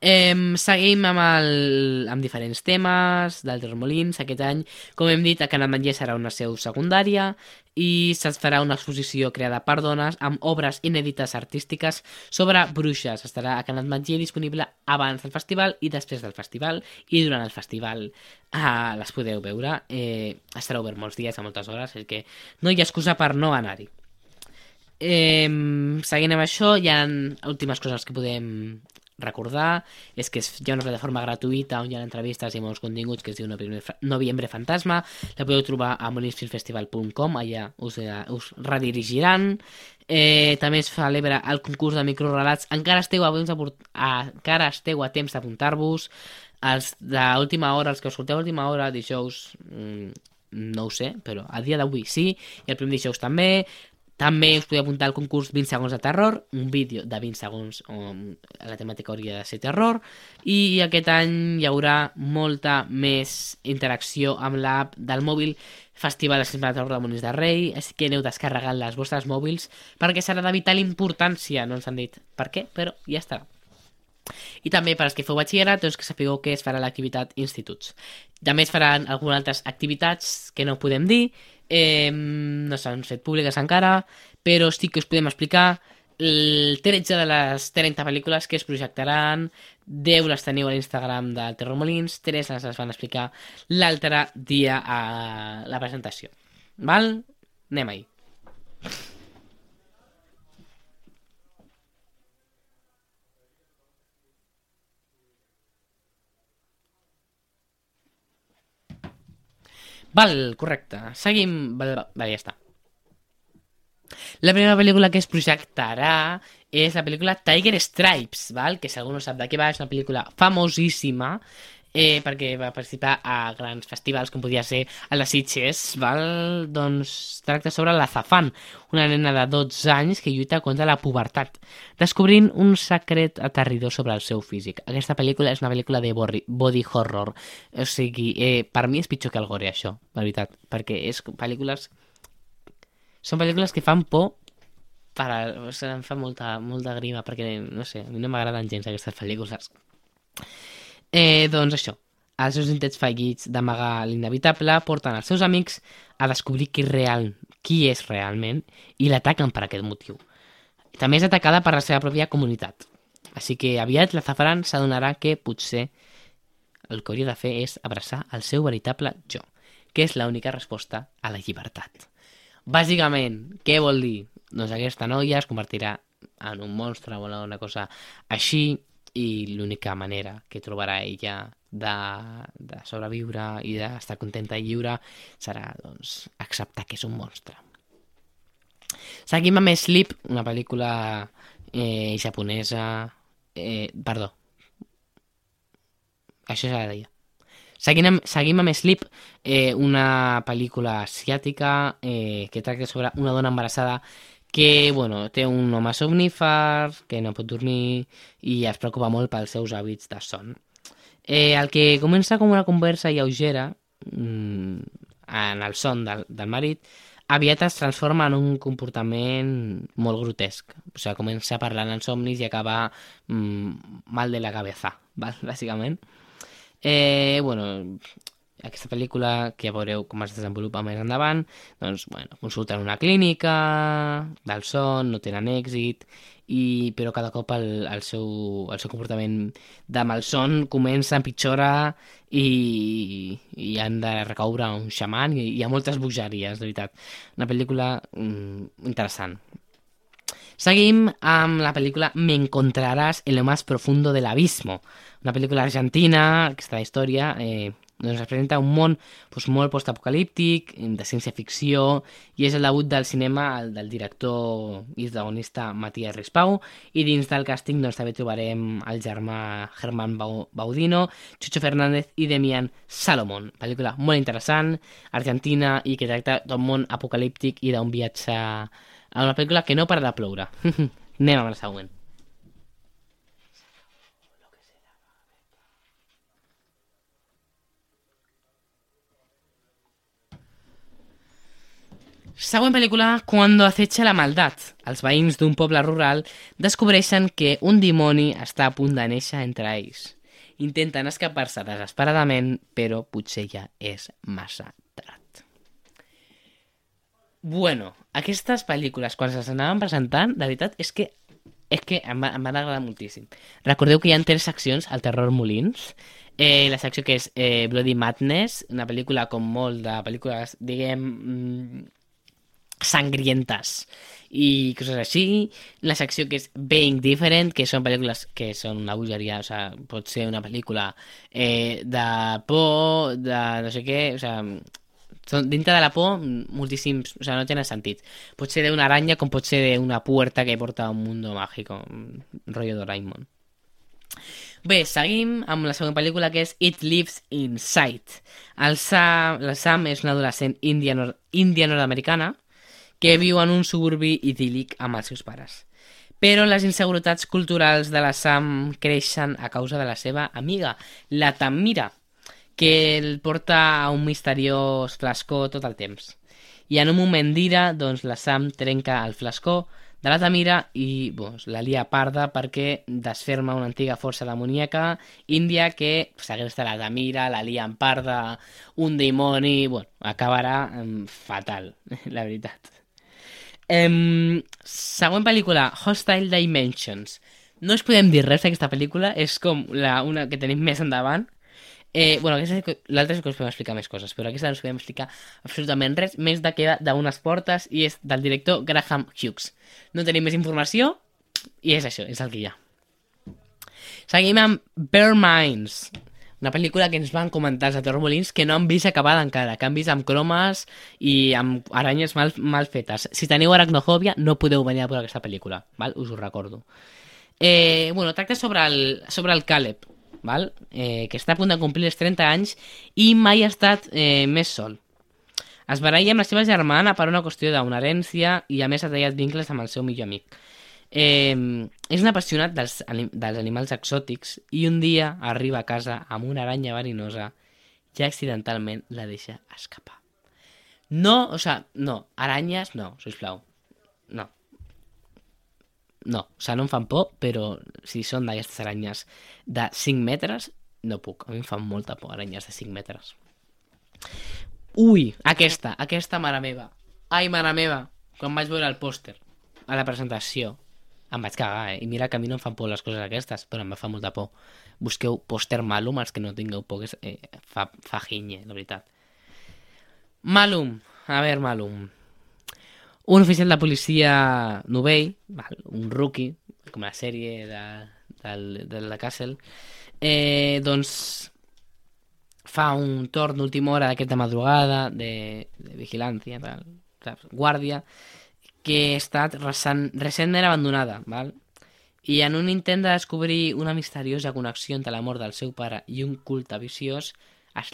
Eh, seguim amb, el, amb diferents temes d'altres molins aquest any. Com hem dit, a Canal Manller serà una seu secundària i se'ls farà una exposició creada per dones amb obres inèdites artístiques sobre bruixes. Estarà a Canal Manller disponible abans del festival i després del festival i durant el festival ah, les podeu veure. Eh, estarà obert molts dies, a moltes hores, és que no hi ha excusa per no anar-hi. Eh, seguint amb això, hi ha últimes coses que podem recordar és que hi ha una plataforma gratuïta on hi ha entrevistes i molts continguts que es diu Noviembre Fantasma. La podeu trobar a molinsfilmfestival.com allà us, eh, us redirigiran. Eh, també es celebra el concurs de microrelats. Encara esteu a, a, encara esteu a temps d'apuntar-vos. Els d'última hora, els que escolteu a última hora dijous mmm, no ho sé, però a dia d'avui sí, i el primer dijous també, també us podeu apuntar al concurs 20 segons de terror, un vídeo de 20 segons on la temàtica hauria de ser terror, i aquest any hi haurà molta més interacció amb l'app del mòbil Festival de Cinema de Terror de Molins de Rei, així que aneu descarregant les vostres mòbils perquè serà de vital importància, no ens han dit per què, però ja està. I també per als que feu batxillerat, doncs que sapigueu que es farà l'activitat instituts. També es faran algunes altres activitats que no podem dir, eh, no s'han fet públiques encara, però sí que us podem explicar el 13 de les 30 pel·lícules que es projectaran, 10 les teniu a l'Instagram del Terror Molins, 3 les, van explicar l'altre dia a la presentació. Val? Anem-hi. Val, correcte. Seguim... Val, ja està. La primera pel·lícula que es projectarà és la pel·lícula Tiger Stripes, val? que si algú no sap de què va, és una pel·lícula famosíssima eh, perquè va participar a grans festivals com podia ser a les Sitges, val? doncs tracta sobre la Zafan, una nena de 12 anys que lluita contra la pubertat, descobrint un secret aterridor sobre el seu físic. Aquesta pel·lícula és una pel·lícula de body horror, o sigui, eh, per mi és pitjor que el gore, això, la veritat, perquè és pel·lícules... Són pel·lícules que fan por per o sigui, em fa molta, molta grima perquè, no sé, a mi no m'agraden gens aquestes pel·lícules. Eh, doncs això, els seus intents fallits d'amagar l'inevitable porten els seus amics a descobrir qui, real, qui és realment i l'ataquen per aquest motiu. També és atacada per la seva pròpia comunitat. Així que aviat la Zafran s'adonarà que potser el que hauria de fer és abraçar el seu veritable jo, que és l'única resposta a la llibertat. Bàsicament, què vol dir? Doncs aquesta noia es convertirà en un monstre o una cosa així i l'única manera que trobarà ella de, de sobreviure i d'estar contenta i lliure serà doncs, acceptar que és un monstre. Seguim amb Sleep, una pel·lícula eh, japonesa... Eh, perdó. Això ja la deia. Seguim amb, seguim amb Sleep, eh, una pel·lícula asiàtica eh, que tracta sobre una dona embarassada que bueno, té un home somnífer, que no pot dormir i es preocupa molt pels seus hàbits de son. Eh, el que comença com una conversa lleugera mmm, en el son del, del marit aviat es transforma en un comportament molt grotesc. O sigui, comença parlant en somnis i acaba mmm, mal de la cabeza, val? bàsicament. Eh, bueno, aquesta pel·lícula, que ja veureu com es desenvolupa més endavant, doncs, bueno, consulten una clínica del son, no tenen èxit, i, però cada cop el, el, seu, el seu comportament de malson comença a empitjorar i, i han de recaure un xaman i hi ha moltes bogeries, de veritat. Una pel·lícula mm, interessant. Seguim amb la pel·lícula Me encontrarás en lo más profundo del abismo, una pel·lícula argentina, aquesta història, eh, doncs es presenta un món doncs, molt postapocalíptic, de ciència-ficció, i és el debut del cinema el, del director i protagonista Matías Rispau, i dins del càsting doncs, també trobarem el germà Germán Baudino, Chucho Fernández i Demian Salomón. Pel·lícula molt interessant, argentina, i que tracta d'un món apocalíptic i d'un viatge a una pel·lícula que no para de ploure. Anem amb la següent. Següent pel·lícula, Cuando acecha la maldat. Els veïns d'un poble rural descobreixen que un dimoni està a punt de néixer entre ells. Intenten escapar-se desesperadament, però potser ja és massa tard. Bueno, aquestes pel·lícules, quan se anaven presentant, de veritat, és que és que em, em van agradar moltíssim. Recordeu que hi ha tres seccions al Terror Molins. Eh, la secció que és eh, Bloody Madness, una pel·lícula com molt de pel·lícules, diguem, sangrientes i coses així. La secció que és Being Different, que són pel·lícules que són una bogeria, o sigui, pot ser una pel·lícula eh, de por, de no sé què, o sigui, són, dintre de la por, moltíssims, o sigui, no tenen sentit. Pot ser d'una aranya com pot ser d'una puerta que porta a un mundo mágico, rotllo Doraemon. Bé, seguim amb la següent pel·lícula que és It Lives Inside. El Sam, la Sam és una adolescent índia, nord, nord-americana que viu en un suburbi idíl·lic amb els seus pares. Però les inseguretats culturals de la Sam creixen a causa de la seva amiga, la Tamira, que el porta a un misteriós flascó tot el temps. I en un moment d'ira, doncs, la Sam trenca el flascó de la Tamira i doncs, la lia parda perquè desferma una antiga força demoníaca índia que segresta la Tamira, la lia en parda, un dimoni... Bueno, acabarà um, fatal, la veritat. Um, següent pel·lícula, Hostile Dimensions. No us podem dir res d'aquesta pel·lícula, és com la, una que tenim més endavant. Eh, bueno, l'altra és que us podem explicar més coses, però aquesta no us podem explicar absolutament res, més de que d'unes portes i és del director Graham Hughes. No tenim més informació i és això, és el que hi ha. Seguim amb Bear Minds, una pel·lícula que ens van comentar els de Molins que no han vist acabada encara, que han vist amb cromes i amb aranyes mal, mal fetes. Si teniu aracnofòbia, no podeu venir a veure aquesta pel·lícula, val? us ho recordo. Eh, bueno, tracta sobre el, sobre el Caleb, val? Eh, que està a punt de complir els 30 anys i mai ha estat eh, més sol. Es baralla amb la seva germana per una qüestió d'una herència i a més ha tallat vincles amb el seu millor amic. Eh, és un apassionat dels, dels animals exòtics i un dia arriba a casa amb una aranya verinosa i accidentalment la deixa escapar. No, o sea, no, aranyes no, sisplau. No. No, o sea, no em fan por, però si són d'aquestes aranyes de 5 metres, no puc, a mi em fan molta por aranyes de 5 metres. Ui, aquesta, aquesta mare meva. Ai, mare meva, quan vaig veure el pòster a la presentació, em vaig cagar, eh? I mira que a mi no em fan por les coses aquestes, però em fa molta por. Busqueu pòster Malum, els que no tingueu por, que és, eh, fa, fa ginye, la veritat. Malum, a veure, Malum. Un oficial de policia novell, val, un rookie, com la sèrie de, de, de la Castle, eh, doncs fa un torn d'última hora d'aquesta madrugada de, de vigilància, tal, saps? guàrdia, que ha estat recent, recentment abandonada, val? i en un intent de descobrir una misteriosa connexió entre la mort del seu pare i un culte viciós,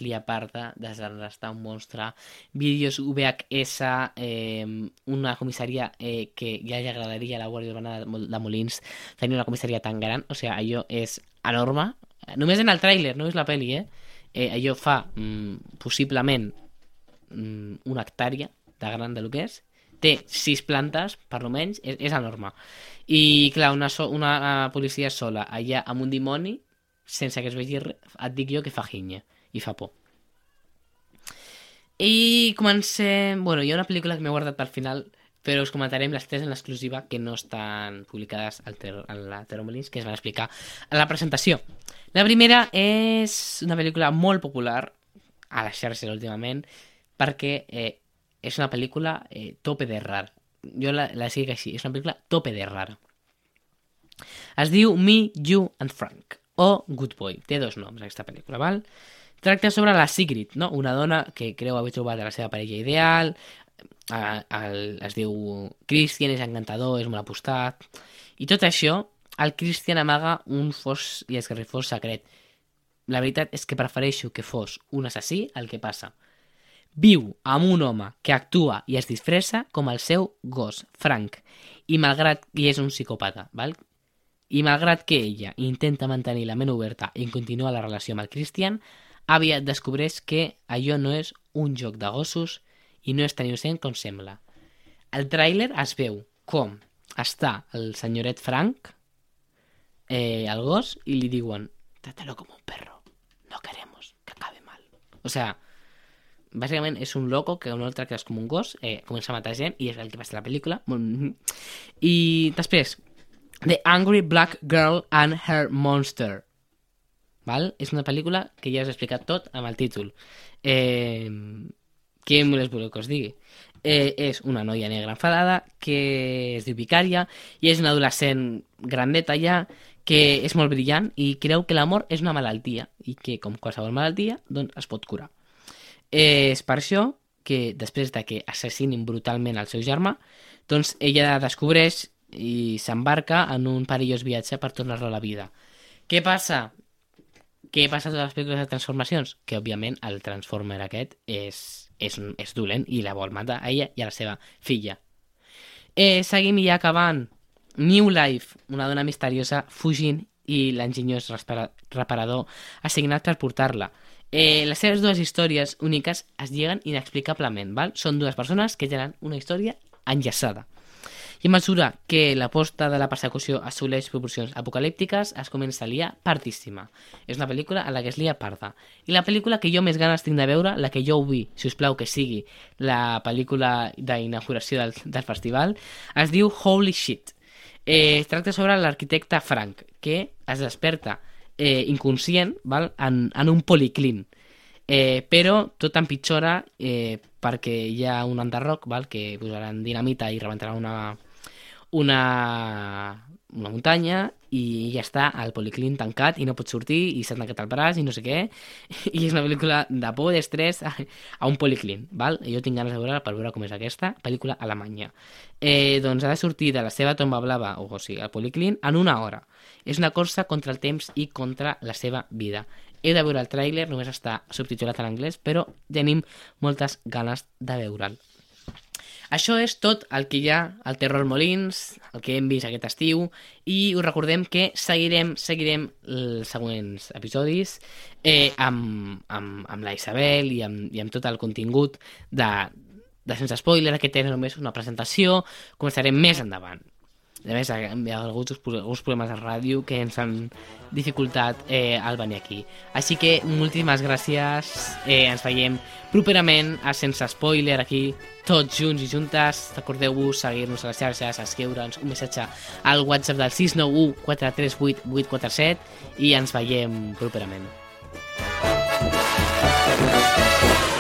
li aparta desarrestar un monstre, vídeos VHS, eh, una comissaria eh, que ja li agradaria a la Guàrdia Urbana de, Mol- de Molins tenir una comissaria tan gran, o sigui, allò és enorme, només en el tràiler, no és la pel·li, eh? eh allò fa mm, possiblement mm, una hectàrea de gran del que és, té sis plantes, per almenys, és, és enorme. I, clar, una, so, una uh, policia sola allà amb un dimoni, sense que es vegi res, et dic jo que fa ginya i fa por. I comencem... Bueno, hi ha una pel·lícula que m'he guardat pel final, però us comentarem les tres en l'exclusiva que no estan publicades al ter a la Teromolins, que es van explicar a la presentació. La primera és una pel·lícula molt popular a les xarxes últimament, perquè eh, és una pel·lícula eh, tope de rara. Jo la, la escric així, és una pel·lícula tope de rara. Es diu Me, You and Frank, o Good Boy. Té dos noms, aquesta pel·lícula, val? Tracta sobre la Sigrid, no? una dona que creu haver trobat la seva parella ideal, a, el, es diu Christian, és encantador, és molt apostat, i tot això, el Christian amaga un fos i esgarrifós secret. La veritat és que prefereixo que fos un assassí el que passa. Viu amb un home que actua i es disfressa com el seu gos, Frank, i malgrat que és un psicòpata, val? i malgrat que ella intenta mantenir la ment oberta i continua la relació amb el Christian, aviat descobreix que allò no és un joc de gossos i no és tan innocent com sembla. Al tràiler es veu com està el senyoret Frank, eh, el gos, i li diuen trátalo como un perro, no queremos que acabe mal. O sea, bàsicament és un loco que no el tractes com un gos, eh, comença a matar gent i és el que passa a la pel·lícula. I després, The Angry Black Girl and Her Monster. Val? És una pel·lícula que ja us he explicat tot amb el títol. Eh, què més voleu que us digui? Eh, és una noia negra enfadada que es diu Vicària i és una adolescent grandeta ja que és molt brillant i creu que l'amor és una malaltia i que, com qualsevol malaltia, doncs es pot curar. És per això que després de que assassinin brutalment el seu germà, doncs ella descobreix i s'embarca en un perillós viatge per tornar-lo a la vida. Què passa? Què passa a totes les pel·lícules de transformacions? Que, òbviament, el Transformer aquest és, és, és dolent i la vol matar a ella i a la seva filla. Eh, seguim ja acabant. New Life, una dona misteriosa fugint i l'enginyós repara- reparador assignat per portar-la. Eh, les seves dues històries úniques es lliguen inexplicablement, val? Són dues persones que tenen una història enllaçada. I a mesura que l'aposta de la persecució assoleix proporcions apocalíptiques, es comença a liar partíssima. És una pel·lícula a la que es lia parda. I la pel·lícula que jo més ganes tinc de veure, la que jo vull, si us plau que sigui la pel·lícula d'inauguració del, del festival, es diu Holy Shit. Eh, es tracta sobre l'arquitecte Frank, que es desperta eh, inconscient val? En, en un policlín. Eh, però tot empitjora eh, perquè hi ha un enderroc val? que posaran dinamita i rebentaran una, una, una muntanya i ja està al policlín tancat i no pot sortir i s'ha tancat el braç i no sé què. I és una pel·lícula de por i d'estrès a, a un policlín val? jo tinc ganes de veure per veure com és aquesta pel·lícula alemanya. Eh, doncs ha de sortir de la seva tomba blava o, o sigui, al policlín en una hora. És una corsa contra el temps i contra la seva vida. He de veure el tràiler, només està subtitulat en anglès però tenim moltes ganes de veure'l això és tot el que hi ha al Terror Molins, el que hem vist aquest estiu, i us recordem que seguirem seguirem els següents episodis eh, amb, amb, amb la Isabel i amb, i amb tot el contingut de, de Sense Spoiler, que té només una presentació, començarem més endavant. A més, hi ha hagut uns, uns problemes de ràdio que ens han dificultat eh, el venir aquí. Així que moltíssimes gràcies. Eh, ens veiem properament a Sense Spoiler aquí, tots junts i juntes. Recordeu-vos seguir-nos a les xarxes, escriure'ns un missatge al WhatsApp del 691 438 847 i ens veiem properament. Thank you.